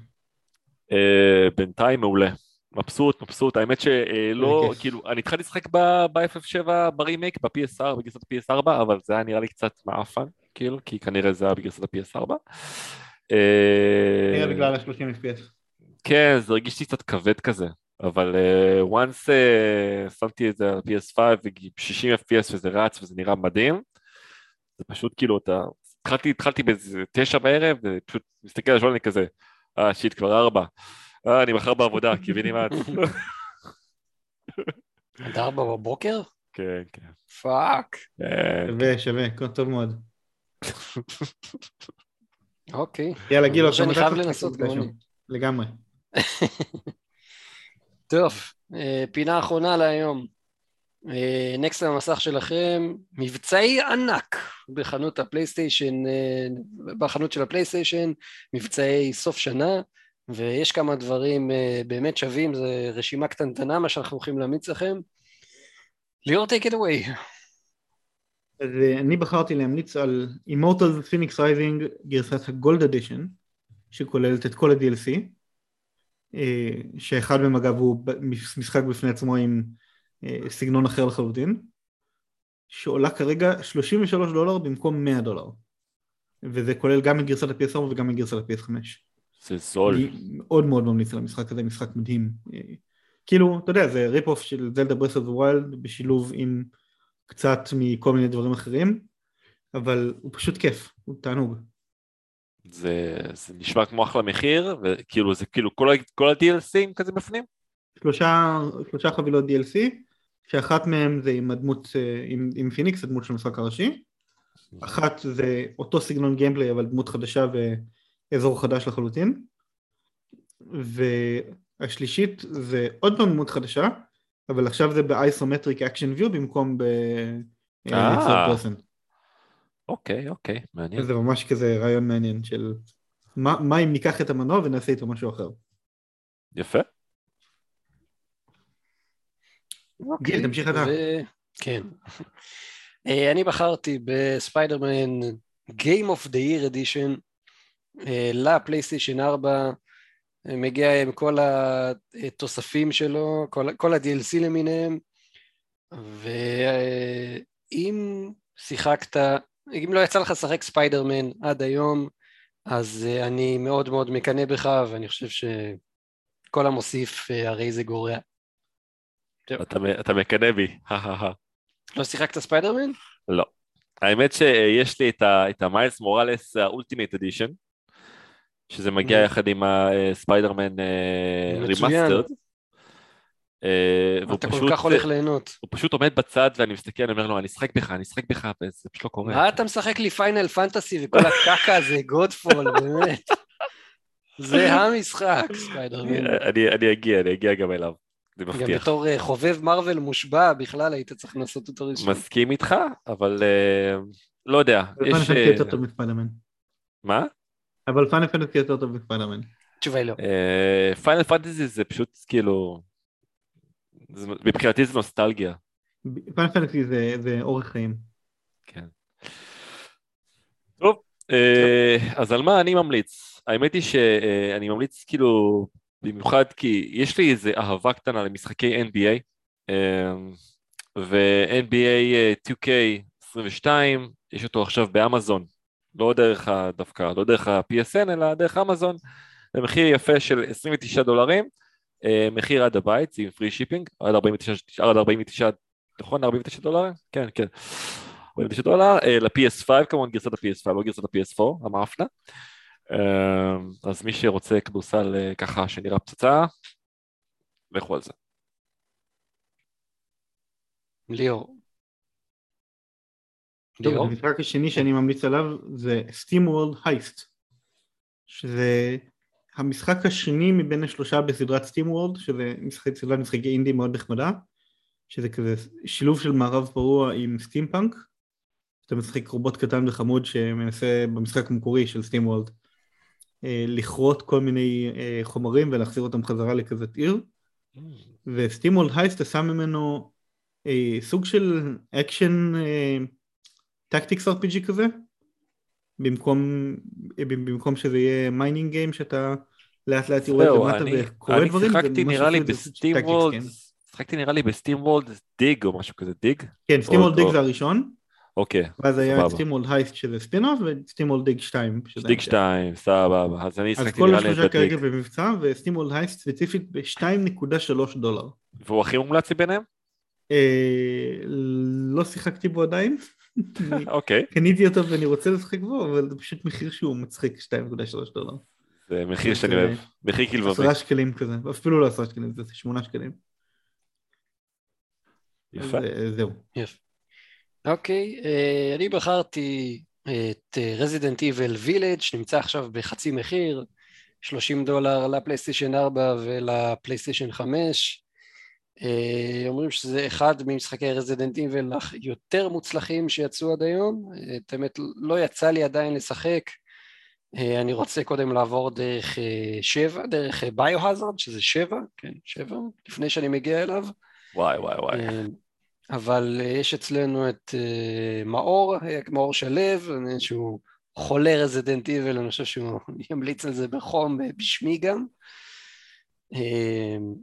Uh, בינתיים מעולה. מבסוט, מבסוט, האמת שלא, כאילו, אני התחלתי לשחק ב-FF7 ברימייק, ב-PS4, בגרסת ה-PS4, אבל זה היה נראה לי קצת מעפן, כאילו, כי כנראה זה היה בגרסת ה-PS4. נראה בגלל ה-30 FPS. כן, זה הרגיש לי קצת כבד כזה, אבל once שמתי את זה על PS5 ו-60 FPS וזה רץ וזה נראה מדהים, זה פשוט כאילו, אתה... התחלתי, התחלתי באיזה תשע בערב, ופשוט מסתכל על השעון אני כזה, אה shit, כבר ארבע. אה, אני מחר בעבודה, קיבינימט. עד <laughs> ארבע בבוקר? כן, כן. fuck. כן. שווה, שווה, טוב מאוד. אוקיי. יאללה, גיל, עכשיו אני חייב לנסות גם אני. לגמרי. <laughs> טוב, אה, פינה אחרונה להיום. נקסט על המסך שלכם, מבצעי ענק בחנות הפלייסטיישן, אה, בחנות של הפלייסטיישן, מבצעי סוף שנה. ויש כמה דברים uh, באמת שווים, זו רשימה קטנטנה מה שאנחנו הולכים להמיץ לכם. ליאור, take it away. אז uh, אני בחרתי להמליץ על Immortals Phoenix Rising גרסת הגולד אדישן, שכוללת את כל ה-DLC, אה, שאחד מהם אגב הוא משחק בפני עצמו עם סגנון אחר לחלוטין, שעולה כרגע 33 דולר במקום 100 דולר, וזה כולל גם את גרסת ה-PS4 וגם את גרסת ה-PS5. זה זול. אני מאוד מאוד ממליץ על המשחק הזה, משחק מדהים. כאילו, אתה יודע, זה rip off של Zelda Breath of Wild בשילוב עם קצת מכל מיני דברים אחרים, אבל הוא פשוט כיף, הוא תענוג. זה, זה נשמע כמו אחלה מחיר, וכאילו זה כאילו כל, כל ה-DLCים כזה בפנים? שלושה, שלושה חבילות DLC, שאחת מהן זה עם הדמות, עם, עם Fenyx, הדמות של המשחק הראשי, אחת זה אותו סגנון gameplay אבל דמות חדשה ואזור חדש לחלוטין, והשלישית זה עוד פעם דמות חדשה, אבל עכשיו זה ב isometric action view במקום ב... אה, אוקיי, אוקיי, מעניין. זה ממש כזה רעיון מעניין של מה, מה אם ניקח את המנוע ונעשה איתו משהו אחר. יפה. אוקיי, גיל, תמשיך אתה. כן. <laughs> אה, אני בחרתי בספיידרמן Game of the Year Edition אה, לפלייסטיישן 4, מגיע עם כל התוספים שלו, כל, כל ה-DLC למיניהם, ואם שיחקת, אם לא יצא לך לשחק ספיידרמן עד היום, אז אה, אני מאוד מאוד מקנא בך, ואני חושב שכל המוסיף הרי זה גורע. אתה, אתה מקנא בי, לא שיחקת ספיידרמן? לא. האמת שיש לי את ה Miles Morales ה Ultimate Edition, שזה מגיע יחד עם הספיידרמן Remastered. אתה כל כך הולך ליהנות. הוא פשוט עומד בצד ואני מסתכל, אני אומר לו, אני אשחק בך, אני אשחק בך, וזה פשוט לא קורה. מה אתה משחק לי Final Fantasy וכל הקקה הזה, Godfall, באמת. זה <laughs> המשחק, ספיידרמן. אני אגיע, אני אגיע גם אליו. זה מבטיח. גם בתור אה, חובב Marvel מושבע, בכלל היית צריך לעשות אותו ראשון. מסכים איתך, אבל לא יודע. מה? אבל Final Fantasy יותר טוב מספיידרמן. התשובה היא לא. Final Fantasy זה פשוט כאילו... מבחינתי זה נוסטלגיה. Final Fantasy זה אורך חיים. כן. טוב, אה, אז על מה אני ממליץ? האמת היא שאני ממליץ כאילו במיוחד כי יש לי איזה אהבה קטנה למשחקי NBA, ו-NBA 2K22, יש אותו עכשיו באמזון, לא דרך דווקא, לא דרך ה-PSN, אלא דרך אמזון, במחיר יפה של 29 דולרים, אה, מחיר עד הבית, עם free shipping, עד 49, עד 49, נכון? 49 דולר? כן, כן. 49 דולר, אה, ל-PS5 כמובן גרסת ה-PS5, לא גרסת ה-PS4, המאפנה. אמ, אז מי שרוצה כדורסל אה, ככה שנראה פצצה, לכו על זה. ליאור. ליאור? המשחק השני שאני ממליץ עליו זה SteamWorld Heist, שזה המשחק השני מבין השלושה בסדרת SteamWorld, שזה משחק, סדרת משחקי אינדי מאוד נחמדה, שזה כזה שילוב של מערב פרוע עם סטימפאנק, אתה משחק רובוט קטן וחמוד שמנסה במשחק המקורי של SteamWorld אה, לכרות כל מיני אה, חומרים ולהחזיר אותם חזרה לכזאת עיר. ו SteamWorld Heist עשה ממנו אה, סוג של action tactics RPG כזה במקום, במקום שזה יהיה mining game שאתה לאט לאט יורד למטה וכורה דברים. אני שיחקתי נראה לי ב SteamWorld, שיחקתי נראה לי ב SteamWorld Dig או משהו כזה Dig. כן SteamWorld Dig זה הראשון. אוקיי, ואז היה SteamWorld Heist שזה spin-off ו SteamWorld Dig 2. Dig 2, סבבה, אז אני הסתכלתי נראה לי את ה Dig. אז כל השלושה כרגע במבצע וסטימולד הייסט ספציפית ב-2.3 דולר. והוא הכי מומלץ מביניהם? אה, לא שיחקתי בו עדיין. <laughs> אוקיי. קניתי אותו ואני רוצה לשחק בו, אבל זה פשוט מחיר שהוא מצחיק 2.3 דולר. זה מחיר שאני אוהב, מחיר כלבבי. עשרה שקלים כזה, אפילו לא עשרה שקלים, זה שמונה שקלים. יפה. זהו. יפה. אוקיי, אה, אני בחרתי את רזידנט איבל וילג' שנמצא עכשיו בחצי מחיר, 30 דולר לפלייסטיישן 4 ולפלייסטיישן 5. אה, אומרים שזה אחד ממשחקי רזידנט איבל היותר מוצלחים שיצאו עד היום, את האמת לא יצא לי עדיין לשחק, אה, אני רוצה קודם לעבור דרך שבע, דרך ביו-הזרד שזה שבע, כן שבע, לפני שאני מגיע אליו. וואי וואי וואי. אבל אה, יש אצלנו את אה, מאור, אה, מאור שלו, שהוא חולה רזידנט איבל, אני חושב שהוא <laughs> ימליץ על זה בחום בשמי גם.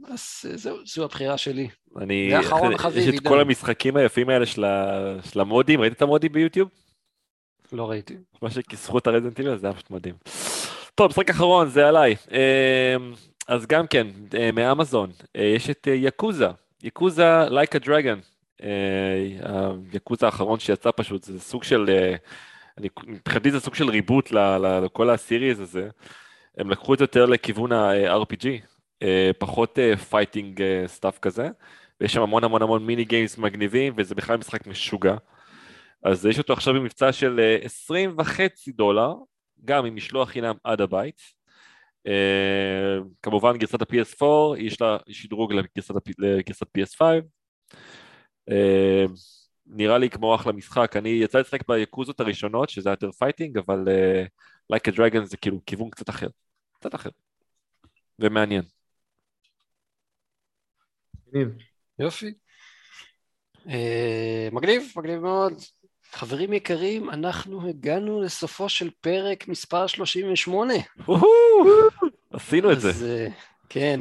אז זהו, זו הבחירה שלי. אני, ואחרון חביב, יש את כל המשחקים היפים האלה של, המודים, ראית את המודים ביוטיוב? לא ראיתי. מה שכיסחו את הרזידנט איבל זה היה פשוט מדהים. טוב, משחק אחרון, זה עליי. אז גם כן, מאמזון, יש את יקוזה, יקוזה like a dragon. אה, היקוץ האחרון שיצא פשוט, זה סוג של, אה, מבחינתי זה סוג של reboot לכל ה series הזה. הם לקחו את זה יותר לכיוון ה-RPG. פחות fighting stuff כזה, ויש שם המון המון המון mini games מגניבים, וזה בכלל משחק משוגע. אז יש אותו עכשיו במבצע של 20 וחצי דולר, גם עם משלוח חינם עד הבית. כמובן גרסת ה-PS4, יש לה שדרוג לגרסת, לגרסת PS5. נראה לי כמו אחלה משחק, אני יצא לשחק ביאקוזות הראשונות, שזה יותר fighting, אבל אה, Like a Dragon זה כאילו כיוון קצת אחר, קצת אחר, ומעניין. יופי. אה, מגניב, מגניב מאוד. חברים יקרים, אנחנו הגענו לסופו של פרק מספר 38. עשינו את זה. אה, כן.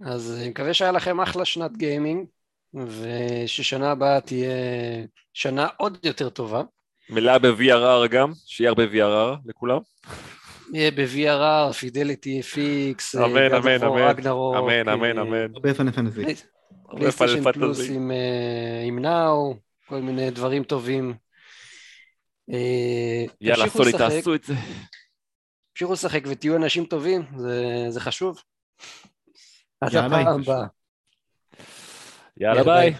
אז אני מקווה שהיה לכם אחלה שנת גיימינג. וששנה הבאה תהיה שנה עוד יותר טובה. מלאה ב-VRR גם, שיהיה הרבה VRR לכולם. יהיה ב-VRR, fidelity fix, אמן, אמן, אמן, אמן, אמן, אמן. הרבה Final Fantasy. PlayStation Plus עם Now, כל מיני דברים טובים. יאללה, סוני, תעשו את זה. תמשיכו לשחק ותהיו אנשים טובים, זה חשוב. עד הפעם הבאה. יאללה ביי.